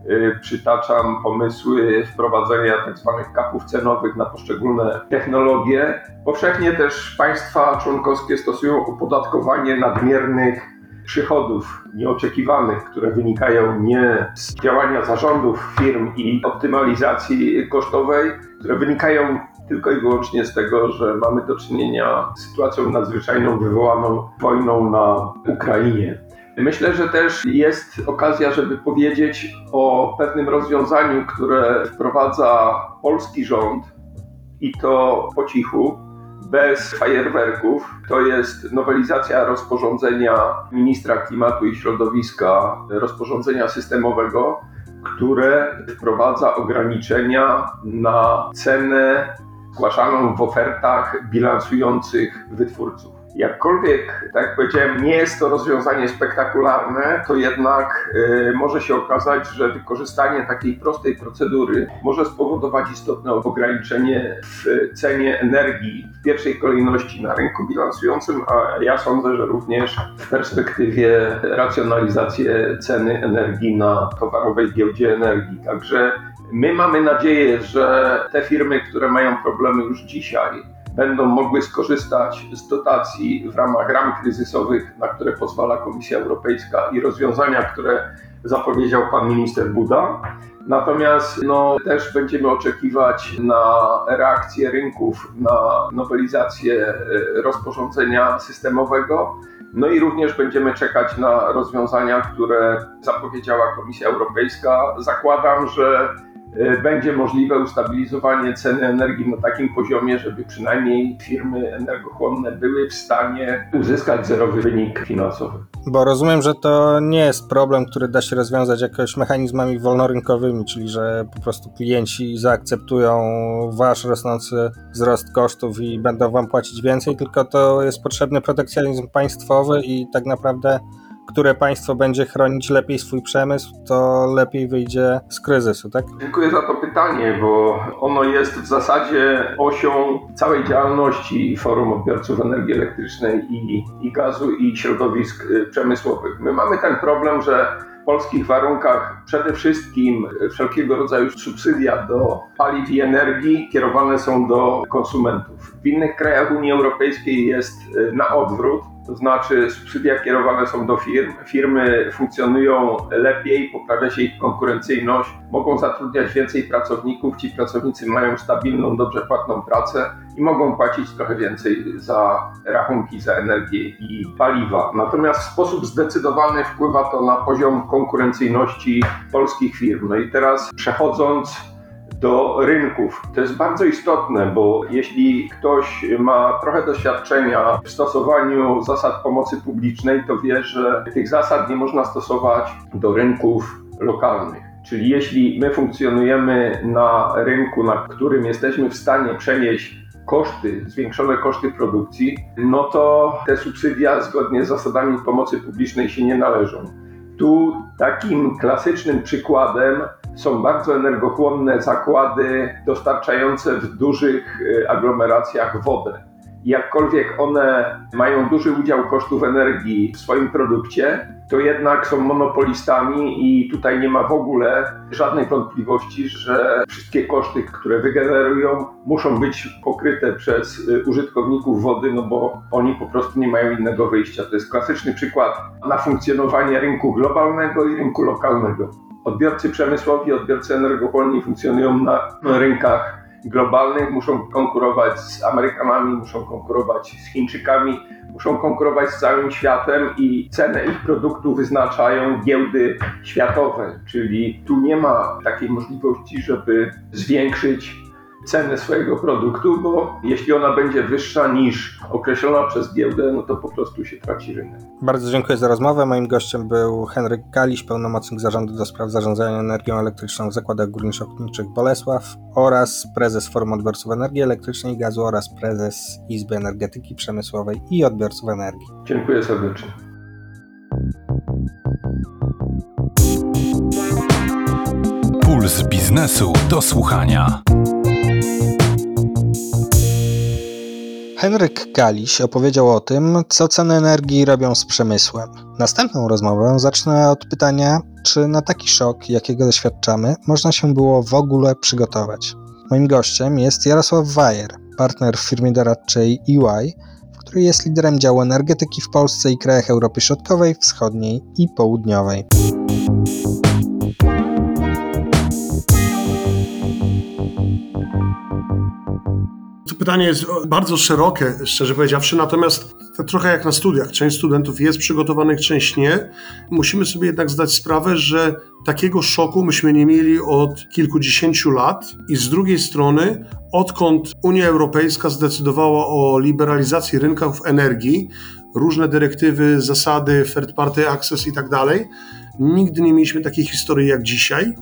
y, przytaczam pomysły wprowadzenia tzw. Tak kapów cenowych na poszczególne technologie. Powszechnie też państwa członkowskie stosują opodatkowanie nadmiernych przychodów nieoczekiwanych, które wynikają nie z działania zarządów firm i optymalizacji kosztowej, które wynikają tylko i wyłącznie z tego, że mamy do czynienia z sytuacją nadzwyczajną wywołaną wojną na Ukrainie. Myślę, że też jest okazja, żeby powiedzieć o pewnym rozwiązaniu, które wprowadza polski rząd i to po cichu, bez fajerwerków. To jest nowelizacja rozporządzenia ministra klimatu i środowiska, rozporządzenia systemowego, które wprowadza ograniczenia na cenę zgłaszaną w ofertach bilansujących wytwórców. Jakkolwiek, tak jak powiedziałem, nie jest to rozwiązanie spektakularne, to jednak y, może się okazać, że wykorzystanie takiej prostej procedury może spowodować istotne ograniczenie w cenie energii w pierwszej kolejności na rynku bilansującym, a ja sądzę, że również w perspektywie racjonalizację ceny energii na towarowej giełdzie energii. Także my mamy nadzieję, że te firmy, które mają problemy już dzisiaj, będą mogły skorzystać z dotacji w ramach ram kryzysowych, na które pozwala Komisja Europejska i rozwiązania, które zapowiedział pan minister Buda. Natomiast no, też będziemy oczekiwać na reakcję rynków na nowelizację e, rozporządzenia systemowego. No i również będziemy czekać na rozwiązania, które zapowiedziała Komisja Europejska. Zakładam, że będzie możliwe ustabilizowanie ceny energii na takim poziomie, żeby przynajmniej firmy energochłonne były w stanie uzyskać zerowy wynik finansowy. Bo rozumiem, że to nie jest problem, który da się rozwiązać jakoś mechanizmami wolnorynkowymi, czyli że po prostu klienci zaakceptują wasz rosnący wzrost kosztów i będą wam płacić więcej, tylko to jest potrzebny protekcjonizm państwowy i tak naprawdę które państwo będzie chronić lepiej swój przemysł, to lepiej wyjdzie z kryzysu, tak? Dziękuję za to pytanie, bo ono jest w zasadzie osią całej działalności Forum Odbiorców Energii Elektrycznej i, i Gazu i środowisk y, przemysłowych. My mamy ten problem, że w polskich warunkach przede wszystkim wszelkiego rodzaju subsydia do paliw i energii kierowane są do konsumentów. W innych krajach Unii Europejskiej jest y, na odwrót to znaczy subsydia kierowane są do firm. Firmy funkcjonują lepiej, poprawia się ich konkurencyjność, mogą zatrudniać więcej pracowników. Ci pracownicy mają stabilną, dobrze płatną pracę i mogą płacić trochę więcej za rachunki za energię i paliwa. Natomiast w sposób zdecydowany wpływa to na poziom konkurencyjności polskich firm. No i teraz przechodząc do rynków. To jest bardzo istotne, bo jeśli ktoś ma trochę doświadczenia w stosowaniu zasad pomocy publicznej, to wie, że tych zasad nie można stosować do rynków lokalnych. Czyli jeśli my funkcjonujemy na rynku, na którym jesteśmy w stanie przenieść koszty, zwiększone koszty produkcji, no to te subsydia zgodnie z zasadami pomocy publicznej się nie należą. Tu takim klasycznym przykładem są bardzo energochłonne zakłady dostarczające w dużych y, aglomeracjach wodę. Jakkolwiek one mają duży udział kosztów energii w swoim produkcie, to jednak są monopolistami i tutaj nie ma w ogóle żadnej wątpliwości, że wszystkie koszty, które wygenerują, muszą być pokryte przez y, użytkowników wody, no bo oni po prostu nie mają innego wyjścia. To jest klasyczny przykład na funkcjonowanie rynku globalnego i rynku lokalnego. Odbiorcy przemysłowi, odbiorcy energochłonni funkcjonują na rynkach globalnych, muszą konkurować z Amerykanami, muszą konkurować z Chińczykami, muszą konkurować z całym światem i cenę ich produktu wyznaczają giełdy światowe, czyli tu nie ma takiej możliwości, żeby zwiększyć cenę swojego produktu, bo jeśli ona będzie wyższa niż określona przez giełdę, no to po prostu się traci rynek. Bardzo dziękuję za rozmowę. Moim gościem był Henryk Kaliś, pełnomocnik zarządu do spraw zarządzania energią elektryczną w zakładach górniczo-hutniczych Bolesław oraz prezes Forum Odbiorców Energii Elektrycznej i Gazu oraz prezes Izby Energetyki Przemysłowej i Odbiorców Energii. Dziękuję serdecznie. Puls biznesu do słuchania. Henryk Kaliś opowiedział o tym, co ceny energii robią z przemysłem. Następną rozmowę zacznę od pytania, czy na taki szok, jakiego doświadczamy, można się było w ogóle przygotować. Moim gościem jest Jarosław Wajer, partner w firmie doradczej EY, w której jest liderem działu energetyki w Polsce i krajach Europy Środkowej, Wschodniej i Południowej. Pytanie jest bardzo szerokie, szczerze powiedziawszy, natomiast to trochę jak na studiach. Część studentów jest przygotowanych, część nie. Musimy sobie jednak zdać sprawę, że takiego szoku myśmy nie mieli od kilkudziesięciu lat i z drugiej strony, odkąd Unia Europejska zdecydowała o liberalizacji rynków energii, różne dyrektywy, zasady, third party access i tak dalej, nigdy nie mieliśmy takiej historii jak dzisiaj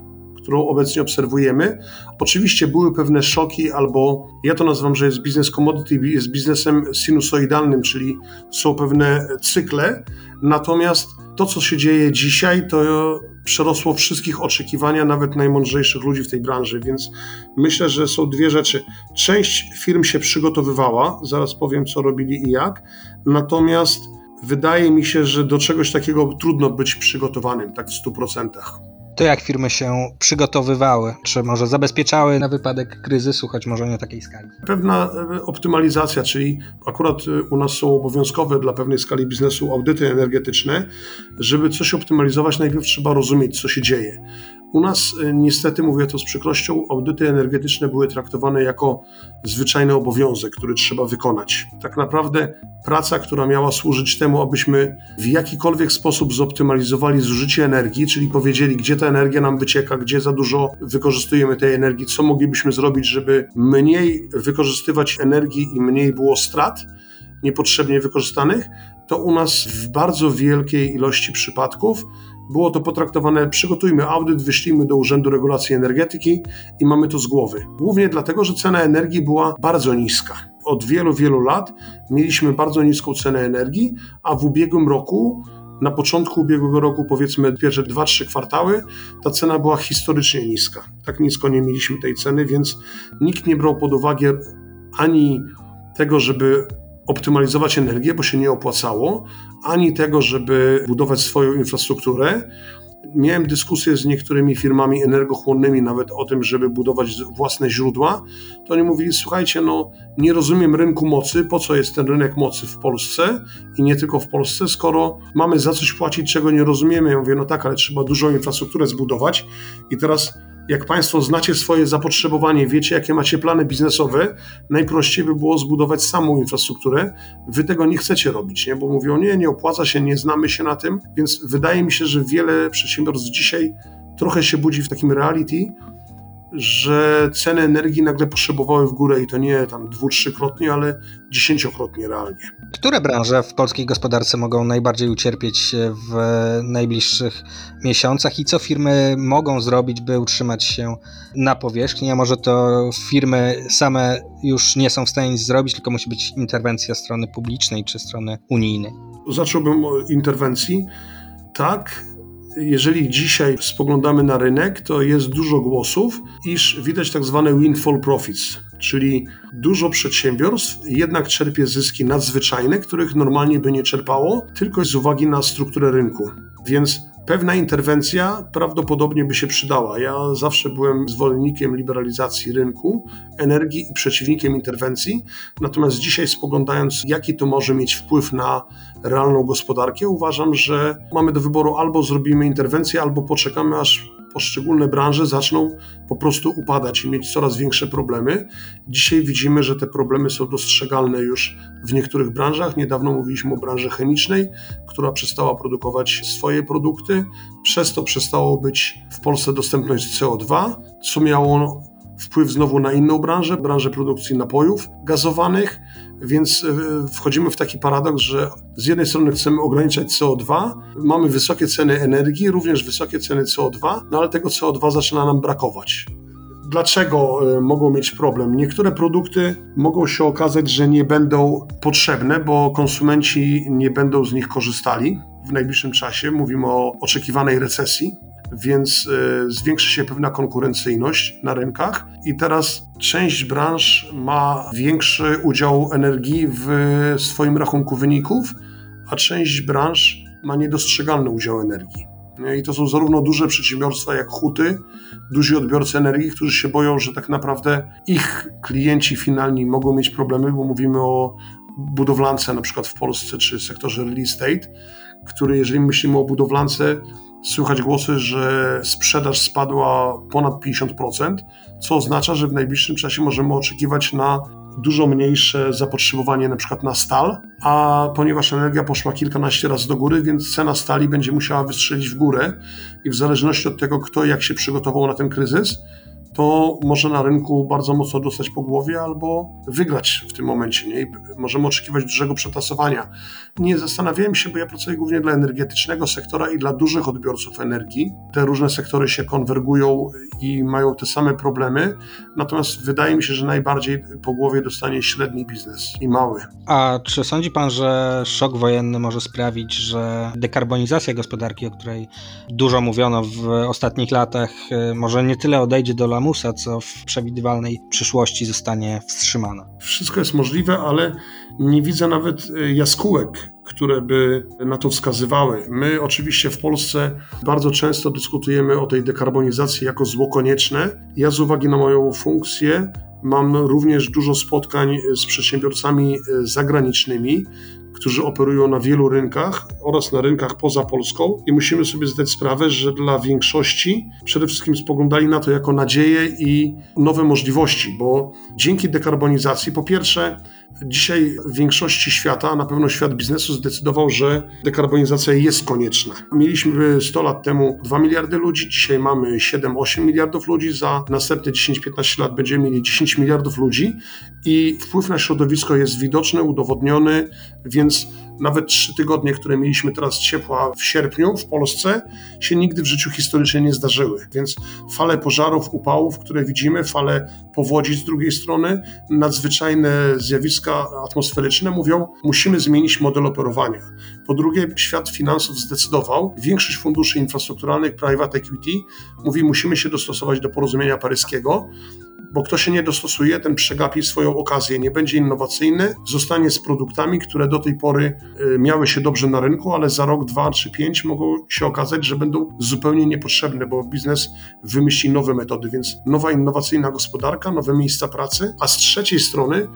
którą obecnie obserwujemy. Oczywiście były pewne szoki, albo ja to nazywam, że jest biznes commodity, jest biznesem sinusoidalnym, czyli są pewne cykle. Natomiast to, co się dzieje dzisiaj, to przerosło wszystkich oczekiwania, nawet najmądrzejszych ludzi w tej branży, więc myślę, że są dwie rzeczy. Część firm się przygotowywała, zaraz powiem, co robili i jak, natomiast wydaje mi się, że do czegoś takiego trudno być przygotowanym, tak w 100%. To jak firmy się przygotowywały? Czy może zabezpieczały na wypadek kryzysu, choć może nie takiej skali? Pewna e, optymalizacja, czyli akurat e, u nas są obowiązkowe dla pewnej skali biznesu audyty energetyczne. Żeby coś optymalizować, najpierw trzeba rozumieć, co się dzieje. U nas e, niestety, mówię to z przykrością, audyty energetyczne były traktowane jako zwyczajny obowiązek, który trzeba wykonać. Tak naprawdę praca, która miała służyć temu, abyśmy w jakikolwiek sposób zoptymalizowali zużycie energii, czyli powiedzieli, gdzie ta energia nam wycieka, gdzie za dużo wykorzystujemy tej energii, co moglibyśmy zrobić, żeby mniej wykorzystywać energii i mniej było strat niepotrzebnie wykorzystanych, to u nas w bardzo wielkiej ilości przypadków było to potraktowane, przygotujmy audyt, wyślijmy do Urzędu Regulacji Energetyki i mamy to z głowy. Głównie dlatego, że cena energii była bardzo niska. Od wielu, wielu lat mieliśmy bardzo niską cenę energii, a w ubiegłym roku na początku ubiegłego roku, powiedzmy pierwsze 2-3 kwartały, ta cena była historycznie niska. Tak nisko nie mieliśmy tej ceny, więc nikt nie brał pod uwagę ani tego, żeby optymalizować energię, bo się nie opłacało, ani tego, żeby budować swoją infrastrukturę. Miałem dyskusję z niektórymi firmami energochłonnymi nawet o tym, żeby budować własne źródła. To oni mówili: Słuchajcie, no nie rozumiem rynku mocy, po co jest ten rynek mocy w Polsce i nie tylko w Polsce, skoro mamy za coś płacić, czego nie rozumiemy. Ja mówię: No tak, ale trzeba dużą infrastrukturę zbudować. I teraz jak Państwo znacie swoje zapotrzebowanie, wiecie, jakie macie plany biznesowe, najprościej by było zbudować samą infrastrukturę. Wy tego nie chcecie robić, nie? bo mówią, nie, nie opłaca się, nie znamy się na tym, więc wydaje mi się, że wiele przedsiębiorstw dzisiaj trochę się budzi w takim reality, że ceny energii nagle potrzebowały w górę i to nie tam dwu, trzykrotnie, ale dziesięciokrotnie realnie. Które branże w polskiej gospodarce mogą najbardziej ucierpieć w najbliższych miesiącach i co firmy mogą zrobić, by utrzymać się na powierzchni? A może to firmy same już nie są w stanie nic zrobić, tylko musi być interwencja strony publicznej czy strony unijnej? Zacząłbym od interwencji. Tak, jeżeli dzisiaj spoglądamy na rynek, to jest dużo głosów, iż widać tak zwane windfall profits, czyli dużo przedsiębiorstw jednak czerpie zyski nadzwyczajne, których normalnie by nie czerpało, tylko z uwagi na strukturę rynku. Więc pewna interwencja prawdopodobnie by się przydała. Ja zawsze byłem zwolennikiem liberalizacji rynku energii i przeciwnikiem interwencji, natomiast dzisiaj spoglądając, jaki to może mieć wpływ na realną gospodarkę, uważam, że mamy do wyboru albo zrobimy interwencję, albo poczekamy aż poszczególne branże zaczną po prostu upadać i mieć coraz większe problemy. Dzisiaj widzimy, że te problemy są dostrzegalne już w niektórych branżach. Niedawno mówiliśmy o branży chemicznej, która przestała produkować swoje produkty, przez to przestało być w Polsce dostępność CO2, co miało wpływ znowu na inną branżę, branżę produkcji napojów gazowanych, więc e, wchodzimy w taki paradoks, że z jednej strony chcemy ograniczać CO2, mamy wysokie ceny energii, również wysokie ceny CO2, no ale tego CO2 zaczyna nam brakować. Dlaczego e, mogą mieć problem? Niektóre produkty mogą się okazać, że nie będą potrzebne, bo konsumenci nie będą z nich korzystali w najbliższym czasie. Mówimy o oczekiwanej recesji, więc e, zwiększy się pewna konkurencyjność na rynkach. I teraz część branż ma większy udział energii w swoim rachunku wyników, a część branż ma niedostrzegalny udział energii. I to są zarówno duże przedsiębiorstwa jak huty, duzi odbiorcy energii, którzy się boją, że tak naprawdę ich klienci finalni mogą mieć problemy, bo mówimy o budowlance na przykład w Polsce czy sektorze real estate, który jeżeli myślimy o budowlance, słychać głosy, że sprzedaż spadła ponad 50%, co oznacza, że w najbliższym czasie możemy oczekiwać na dużo mniejsze zapotrzebowanie na przykład na stal, a ponieważ energia poszła kilkanaście razy do góry, więc cena stali będzie musiała wystrzelić w górę i w zależności od tego, kto jak się przygotował na ten kryzys, to może na rynku bardzo mocno dostać po głowie albo wygrać w tym momencie. Nie? I możemy oczekiwać dużego przetasowania. Nie zastanawiałem się, bo ja pracuję głównie dla energetycznego sektora i dla dużych odbiorców energii. Te różne sektory się konwergują i mają te same problemy, natomiast wydaje mi się, że najbardziej po głowie dostanie średni biznes i mały. A czy sądzi pan, że szok wojenny może sprawić, że dekarbonizacja gospodarki, o której dużo mówiono w ostatnich latach, y, może nie tyle odejdzie do lamu, lamusa, co w przewidywalnej przyszłości zostanie wstrzymana. Wszystko jest możliwe, ale nie widzę nawet e, jaskółek, które by na to wskazywały. My oczywiście w Polsce bardzo często dyskutujemy o tej dekarbonizacji jako zło konieczne. Ja z uwagi na moją funkcję mam również dużo spotkań z przedsiębiorcami e, zagranicznymi, którzy operują na wielu rynkach oraz na rynkach poza Polską i musimy sobie zdać sprawę, że dla większości przede wszystkim spoglądali na to jako nadzieję i nowe możliwości, bo dzięki dekarbonizacji po pierwsze Dzisiaj w większości świata, a na pewno świat biznesu zdecydował, że dekarbonizacja jest konieczna. Mieliśmy 100 lat temu 2 miliardy ludzi, dzisiaj mamy 7-8 miliardów ludzi, za następne 10-15 lat będziemy mieli 10 miliardów ludzi i wpływ na środowisko jest widoczny, udowodniony, więc nawet trzy tygodnie, które mieliśmy teraz ciepła w sierpniu w Polsce, się nigdy w życiu historycznie nie zdarzyły. Więc fale pożarów, upałów, które widzimy, fale powodzi z drugiej strony, nadzwyczajne zjawiska atmosferyczne mówią, musimy zmienić model operowania. Po drugie, świat finansów zdecydował, większość funduszy infrastrukturalnych, private equity, mówi, musimy się dostosować do porozumienia paryskiego, bo kto się nie dostosuje, ten przegapi swoją okazję, nie będzie innowacyjny, zostanie z produktami, które do tej pory y, miały się dobrze na rynku, ale za rok, dwa czy pięć mogą się okazać, że będą zupełnie niepotrzebne, bo biznes wymyśli nowe metody, więc nowa innowacyjna gospodarka, nowe miejsca pracy, a z trzeciej strony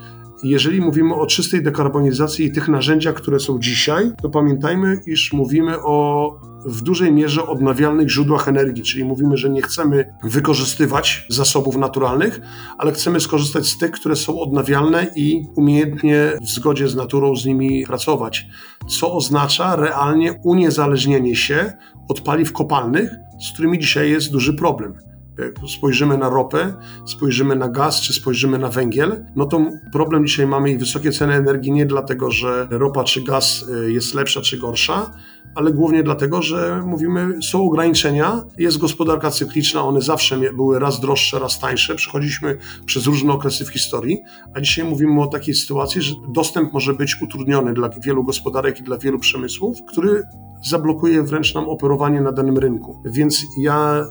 jeżeli mówimy o czystej dekarbonizacji i tych narzędziach, które są dzisiaj, to pamiętajmy, iż mówimy o w dużej mierze odnawialnych źródłach energii, czyli mówimy, że nie chcemy wykorzystywać zasobów naturalnych, ale chcemy skorzystać z tych, które są odnawialne i umiejętnie w zgodzie z naturą z nimi pracować, co oznacza realnie uniezależnienie się od paliw kopalnych, z którymi dzisiaj jest duży problem. Jak spojrzymy na ropę, spojrzymy na gaz, czy spojrzymy na węgiel, no to problem dzisiaj mamy i wysokie ceny energii nie dlatego, że ropa czy gaz y, jest lepsza czy gorsza, ale głównie dlatego, że mówimy, są ograniczenia, jest gospodarka cykliczna, one zawsze były raz droższe, raz tańsze, przechodziliśmy przez różne okresy w historii, a dzisiaj mówimy o takiej sytuacji, że dostęp może być utrudniony dla wielu gospodarek i dla wielu przemysłów, który zablokuje wręcz nam operowanie na danym rynku. Więc ja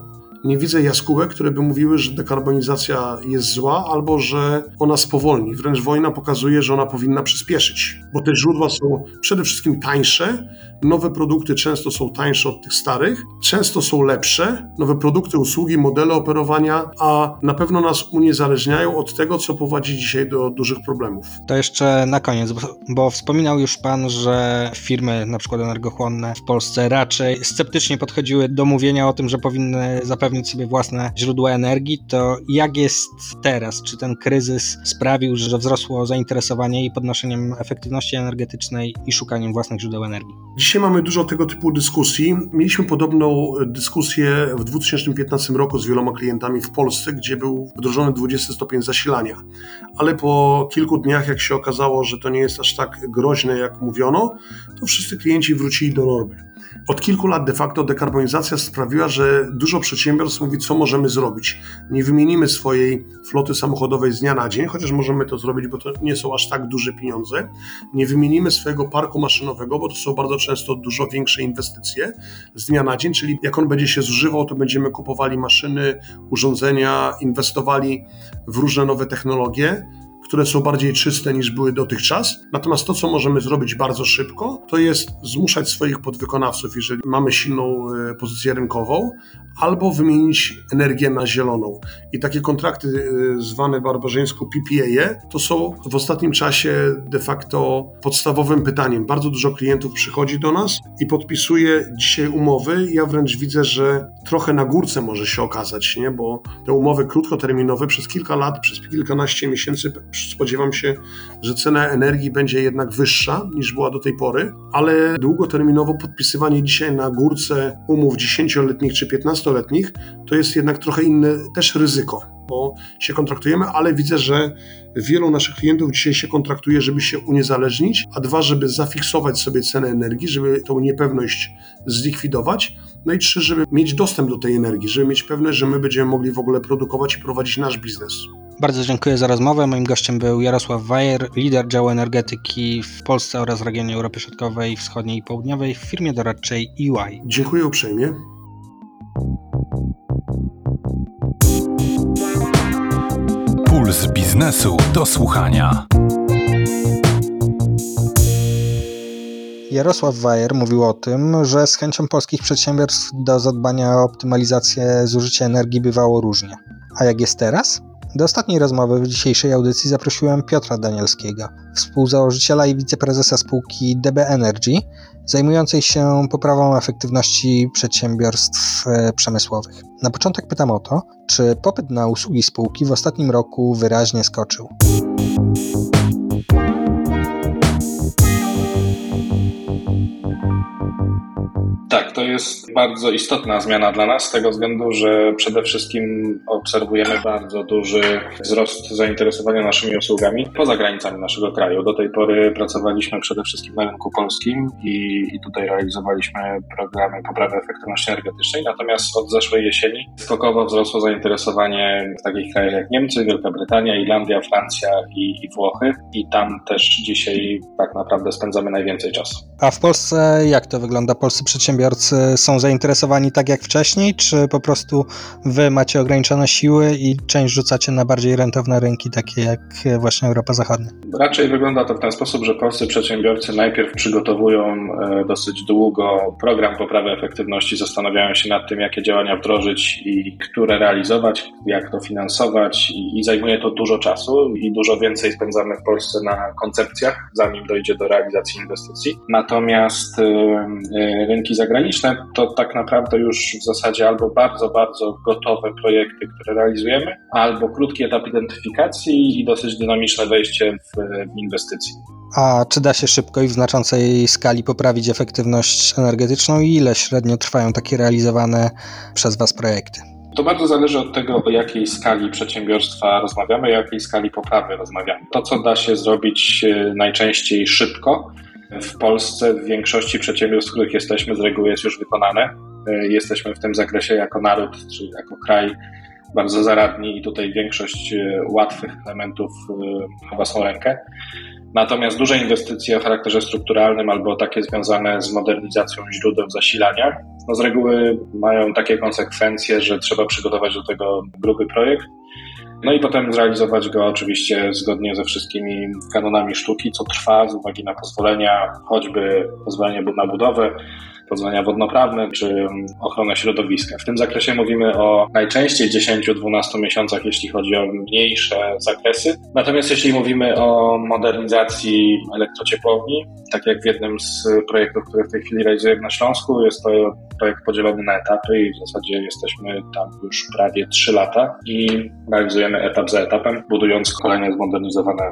nie widzę jaskółek, które by mówiły, że dekarbonizacja jest zła albo że ona spowolni. Wręcz wojna pokazuje, że ona powinna przyspieszyć, bo te źródła są przede wszystkim tańsze, nowe produkty często są tańsze od tych starych, często są lepsze, nowe produkty, usługi, modele operowania, a na pewno nas uniezależniają od tego, co prowadzi dzisiaj do dużych problemów. To jeszcze na koniec, bo, bo wspominał już Pan, że firmy, na przykład energochłonne w Polsce raczej sceptycznie podchodziły do mówienia o tym, że powinny zapewnić zapewnić sobie własne źródła energii, to jak jest teraz? Czy ten kryzys sprawił, że wzrosło zainteresowanie i podnoszeniem efektywności energetycznej i szukaniem własnych źródeł energii? Dzisiaj mamy dużo tego typu dyskusji. Mieliśmy podobną dyskusję w 2015 roku z wieloma klientami w Polsce, gdzie był wdrożony 20 stopień zasilania. Ale po kilku dniach, jak się okazało, że to nie jest aż tak groźne, jak mówiono, to wszyscy klienci wrócili do normy. Od kilku lat de facto dekarbonizacja sprawiła, że dużo przedsiębiorstw mówi, co możemy zrobić. Nie wymienimy swojej floty samochodowej z dnia na dzień, chociaż możemy to zrobić, bo to nie są aż tak duże pieniądze. Nie wymienimy swojego parku maszynowego, bo to są bardzo często dużo większe inwestycje z dnia na dzień, czyli jak on będzie się zużywał, to będziemy kupowali maszyny, urządzenia, inwestowali w różne nowe technologie które są bardziej czyste niż były dotychczas. Natomiast to, co możemy zrobić bardzo szybko, to jest zmuszać swoich podwykonawców, jeżeli mamy silną e, pozycję rynkową, albo wymienić energię na zieloną. I takie kontrakty e, zwane barbarzyńsku PPA to są w ostatnim czasie de facto podstawowym pytaniem. Bardzo dużo klientów przychodzi do nas i podpisuje dzisiaj umowy. Ja wręcz widzę, że trochę na górce może się okazać, nie? bo te umowy krótkoterminowe przez kilka lat, przez kilkanaście miesięcy spodziewam się, że cena energii będzie jednak wyższa niż była do tej pory, ale długoterminowo podpisywanie dzisiaj na górce umów 10-letnich czy 15-letnich to jest jednak trochę inne też ryzyko, bo się kontraktujemy, ale widzę, że wielu naszych klientów dzisiaj się kontraktuje, żeby się uniezależnić, a dwa, żeby zafiksować sobie cenę energii, żeby tą niepewność zlikwidować. No i trzy, żeby mieć dostęp do tej energii, żeby mieć pewność, że my będziemy mogli w ogóle produkować i prowadzić nasz biznes. Bardzo dziękuję za rozmowę. Moim gościem był Jarosław Wajer, lider działu energetyki w Polsce oraz regionie Europy Środkowej, Wschodniej i Południowej w firmie doradczej EY. Dziękuję uprzejmie. Puls biznesu do słuchania. Jarosław Wajer mówił o tym, że z chęcią polskich przedsiębiorstw do zadbania o optymalizację zużycia energii bywało różnie. A jak jest teraz? Do ostatniej rozmowy w dzisiejszej audycji zaprosiłem Piotra Danielskiego, współzałożyciela i wiceprezesa spółki DB Energy, zajmującej się poprawą efektywności przedsiębiorstw e, przemysłowych. Na początek pytam o to, czy popyt na usługi spółki w ostatnim roku wyraźnie skoczył. Jest bardzo istotna zmiana dla nas z tego względu, że przede wszystkim obserwujemy bardzo duży wzrost zainteresowania naszymi usługami poza granicami naszego kraju. Do tej pory pracowaliśmy przede wszystkim na rynku polskim i, i tutaj realizowaliśmy programy poprawy efektywności energetycznej, natomiast od zeszłej jesieni skokowo wzrosło zainteresowanie w takich krajach jak Niemcy, Wielka Brytania, Irlandia, Francja i, i Włochy i tam też dzisiaj tak naprawdę spędzamy najwięcej czasu. A w Polsce jak to wygląda? Polscy przedsiębiorcy są zainteresowani tak jak wcześniej, czy po prostu wy macie ograniczone siły i część rzucacie na bardziej rentowne rynki, takie jak właśnie Europa Zachodnia? Raczej wygląda to w ten sposób, że polscy przedsiębiorcy najpierw przygotowują e, dosyć długo program poprawy efektywności, zastanawiają się nad tym, jakie działania wdrożyć i które realizować, jak to finansować i, zajmuje to dużo czasu i dużo więcej spędzamy w Polsce na koncepcjach, zanim dojdzie do realizacji inwestycji. Natomiast e, rynki zagraniczne to tak naprawdę już w zasadzie albo bardzo, bardzo gotowe projekty, które realizujemy, albo krótki etap identyfikacji i dosyć dynamiczne wejście w, inwestycje. A czy da się szybko i w znaczącej skali poprawić efektywność energetyczną i ile średnio trwają takie realizowane przez Was projekty? To bardzo zależy od tego, o jakiej skali przedsiębiorstwa rozmawiamy, o jakiej skali poprawy rozmawiamy. To, co da się zrobić e, najczęściej szybko, w Polsce w większości przedsiębiorstw, w których jesteśmy, z reguły jest już wykonane. E, jesteśmy w tym zakresie jako naród, czy jako kraj bardzo zaradni i tutaj większość e, łatwych elementów na własną rękę. Natomiast duże inwestycje o charakterze strukturalnym albo takie związane z modernizacją źródeł zasilania, no z reguły mają takie konsekwencje, że trzeba przygotować do tego gruby projekt No i potem zrealizować go oczywiście zgodnie ze wszystkimi kanonami sztuki, co trwa z uwagi na pozwolenia, choćby pozwolenie na budowę, pozwolenia wodnoprawne czy ochronę środowiska. W tym zakresie mówimy o najczęściej 10-12 miesiącach, jeśli chodzi o mniejsze zakresy. Natomiast jeśli mówimy o modernizacji elektrociepłowni, tak jak w jednym z projektów, które w tej chwili realizujemy na Śląsku, jest to projekt podzielony na etapy i w zasadzie jesteśmy tam już prawie 3 lata i realizujemy etap za etapem, budując kolejne zmodernizowane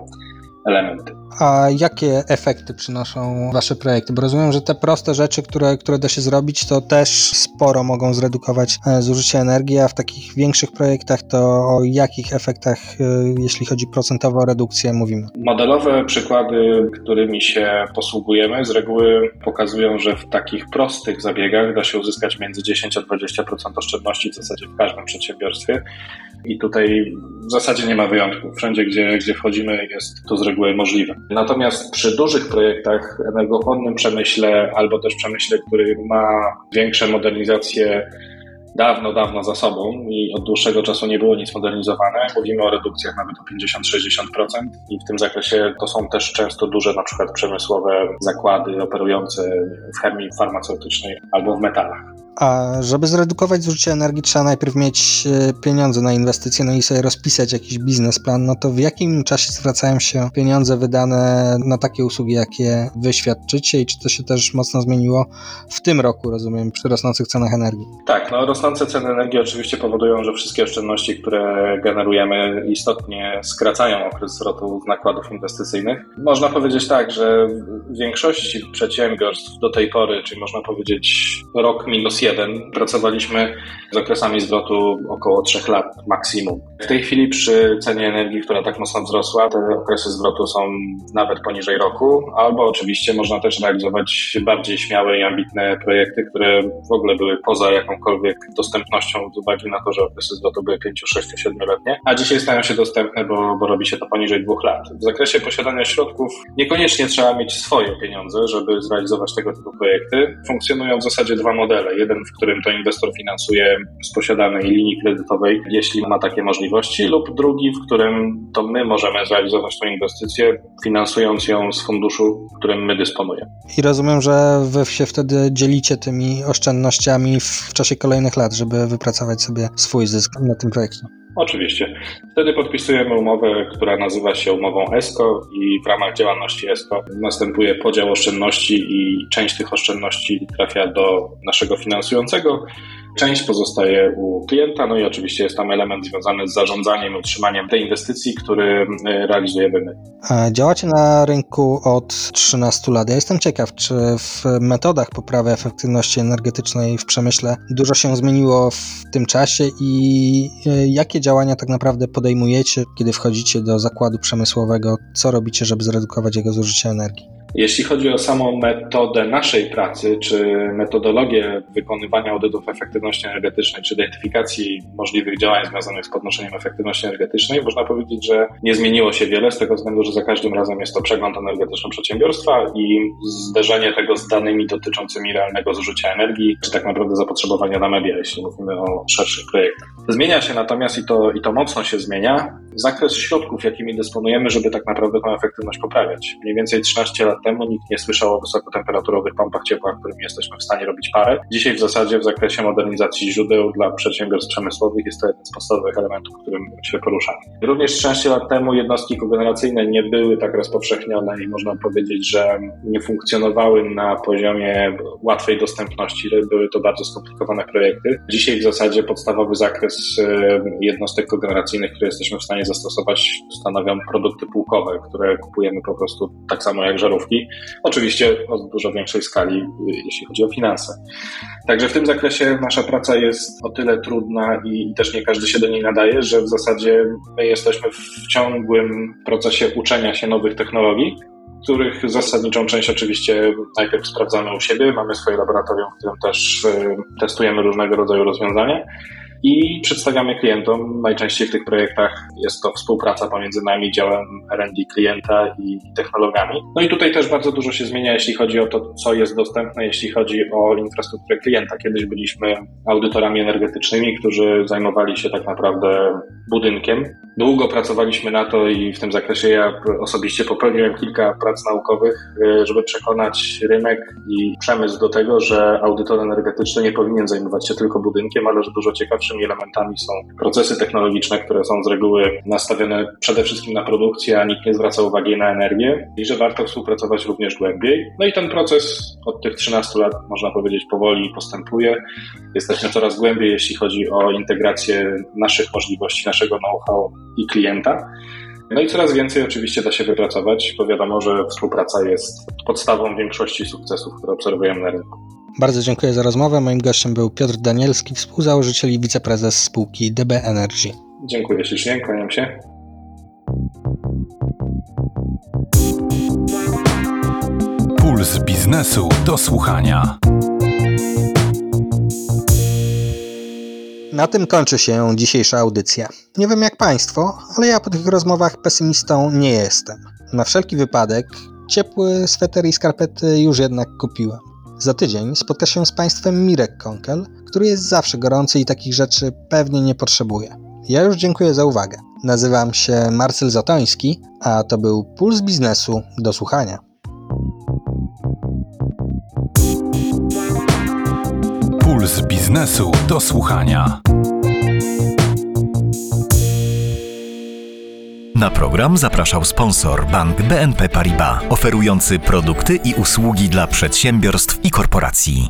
elementy. A jakie efekty przynoszą Wasze projekty? Bo rozumiem, że te proste rzeczy, które, które da się zrobić, to też sporo mogą zredukować e, zużycie energii, a w takich większych projektach to o jakich efektach, e, jeśli chodzi procentowo o redukcję, mówimy? Modelowe przykłady, którymi się posługujemy, z reguły pokazują, że w takich prostych zabiegach da się uzyskać między 10 a 20% oszczędności w zasadzie w każdym przedsiębiorstwie. I tutaj w zasadzie nie ma wyjątków. Wszędzie, gdzie, gdzie wchodzimy, jest to z reguły możliwe. Natomiast przy dużych projektach, energochłonnym przemyśle albo też przemyśle, który ma większe modernizacje dawno, dawno za sobą i od dłuższego czasu nie było nic modernizowane. Mówimy o redukcjach nawet o 50-60% i w tym zakresie to są też często duże na przykład przemysłowe zakłady operujące w chemii farmaceutycznej albo w metalach. A żeby zredukować zużycie energii, trzeba najpierw mieć e, pieniądze na inwestycje, no i sobie rozpisać jakiś biznesplan. No to w jakim czasie zwracają się pieniądze wydane na takie usługi, jakie wy świadczycie i czy to się też mocno zmieniło w tym roku, rozumiem, przy rosnących cenach energii? Tak, no rosnące ceny energii oczywiście powodują, że wszystkie oszczędności, które generujemy, istotnie skracają okres zwrotu nakładów inwestycyjnych. Można powiedzieć tak, że w większości przedsiębiorstw do tej pory, czyli można powiedzieć rok minus pracowaliśmy z okresami zwrotu około 3 lat maksimum. W tej chwili przy cenie energii, która tak mocno wzrosła, te okresy zwrotu są nawet poniżej roku, albo oczywiście można też realizować bardziej śmiałe i ambitne projekty, które w ogóle były poza jakąkolwiek dostępnością z uwagi na to, że okresy zwrotu były 5, 6, 7-letnie, a dzisiaj stają się dostępne, bo, bo robi się to poniżej dwóch lat. W zakresie posiadania środków niekoniecznie trzeba mieć swoje pieniądze, żeby zrealizować tego typu projekty. Funkcjonują w zasadzie dwa modele. Jeden w którym to inwestor finansuje z posiadanej linii kredytowej, jeśli ma takie możliwości, lub drugi, w którym to my możemy zrealizować tę inwestycję, finansując ją z funduszu, którym my dysponujemy. I rozumiem, że wy się wtedy dzielicie tymi oszczędnościami w czasie kolejnych lat, żeby wypracować sobie swój zysk na tym projekcie. Oczywiście. Wtedy podpisujemy umowę, która nazywa się umową ESCO i w ramach działalności ESCO następuje podział oszczędności i część tych oszczędności trafia do naszego finansującego, Część pozostaje u klienta, no i oczywiście jest tam element związany z zarządzaniem utrzymaniem tej inwestycji, który e, realizujemy my. Działacie na rynku od 13 lat. Ja jestem ciekaw, czy w metodach poprawy efektywności energetycznej w przemyśle dużo się zmieniło w tym czasie i e, jakie działania tak naprawdę podejmujecie, kiedy wchodzicie do zakładu przemysłowego? Co robicie, żeby zredukować jego zużycie energii? Jeśli chodzi o samą metodę naszej pracy, czy metodologię wykonywania audytów efektywności energetycznej, czy identyfikacji możliwych działań związanych z podnoszeniem efektywności energetycznej, można powiedzieć, że nie zmieniło się wiele z tego względu, że za każdym razem jest to przegląd energetyczny przedsiębiorstwa i zderzenie tego z danymi dotyczącymi realnego zużycia energii, czy tak naprawdę zapotrzebowania na media, jeśli mówimy o szerszych projektach. Zmienia się natomiast i to, i to mocno się zmienia zakres środków, jakimi dysponujemy, żeby tak naprawdę tę efektywność poprawiać. Mniej więcej 13 lat temu nikt nie słyszał o wysokotemperaturowych pompach ciepła, którymi jesteśmy w stanie robić parę. Dzisiaj w zasadzie w zakresie modernizacji źródeł dla przedsiębiorstw przemysłowych jest to jeden z podstawowych elementów, którym się poruszamy. Również 13 lat temu jednostki kogeneracyjne nie były tak rozpowszechnione i można powiedzieć, że nie funkcjonowały na poziomie łatwej dostępności. Były to bardzo skomplikowane projekty. Dzisiaj w zasadzie podstawowy zakres e, jednostek kogeneracyjnych, które jesteśmy w stanie zastosować, stanowią produkty półkowe, które kupujemy po prostu tak samo jak żarówki. Oczywiście o dużo większej skali, jeśli chodzi o finanse. Także w tym zakresie nasza praca jest o tyle trudna i też nie każdy się do niej nadaje, że w zasadzie my jesteśmy w ciągłym procesie uczenia się nowych technologii, których zasadniczą część oczywiście najpierw sprawdzamy u siebie. Mamy swoje laboratorium, w którym też y, testujemy różnego rodzaju rozwiązania i przedstawiamy klientom. Najczęściej w tych projektach jest to współpraca pomiędzy nami, działem R&D klienta i technologami. No i tutaj też bardzo dużo się zmienia, jeśli chodzi o to, co jest dostępne, jeśli chodzi o infrastrukturę klienta. Kiedyś byliśmy audytorami energetycznymi, którzy zajmowali się tak naprawdę budynkiem Długo pracowaliśmy na to i w tym zakresie ja osobiście popełniłem kilka prac naukowych, e, żeby przekonać rynek i przemysł do tego, że audytor energetyczny nie powinien zajmować się tylko budynkiem, ale że dużo ciekawszymi elementami są procesy technologiczne, które są z reguły nastawione przede wszystkim na produkcję, a nikt nie zwraca uwagi na energię i że warto współpracować również głębiej. No i ten proces od tych 13 lat, można powiedzieć, powoli postępuje. Jesteśmy coraz głębiej, jeśli chodzi o integrację naszych możliwości, naszego know-how i klienta. No i coraz więcej oczywiście da się wypracować, bo wiadomo, że współpraca jest podstawą większości sukcesów, które obserwujemy na rynku. Bardzo dziękuję za rozmowę. Moim gościem był Piotr Danielski, współzałożyciel i wiceprezes spółki DB Energy. Dziękuję ślicznie, kłaniam się. Puls biznesu do słuchania. Na tym kończy się dzisiejsza audycja. Nie wiem jak Państwo, ale ja po tych rozmowach pesymistą nie jestem. Na wszelki wypadek ciepły sweter i skarpety już jednak kupiłem. Za tydzień spotka się z Państwem Mirek Konkel, który jest zawsze gorący i takich rzeczy pewnie nie potrzebuje. Ja już dziękuję za uwagę. Nazywam się Marcel Zatoński, a to był Puls Biznesu do słuchania. Puls biznesu do słuchania. Na program zapraszał sponsor bank BNP Paribas, oferujący produkty i usługi dla przedsiębiorstw i korporacji.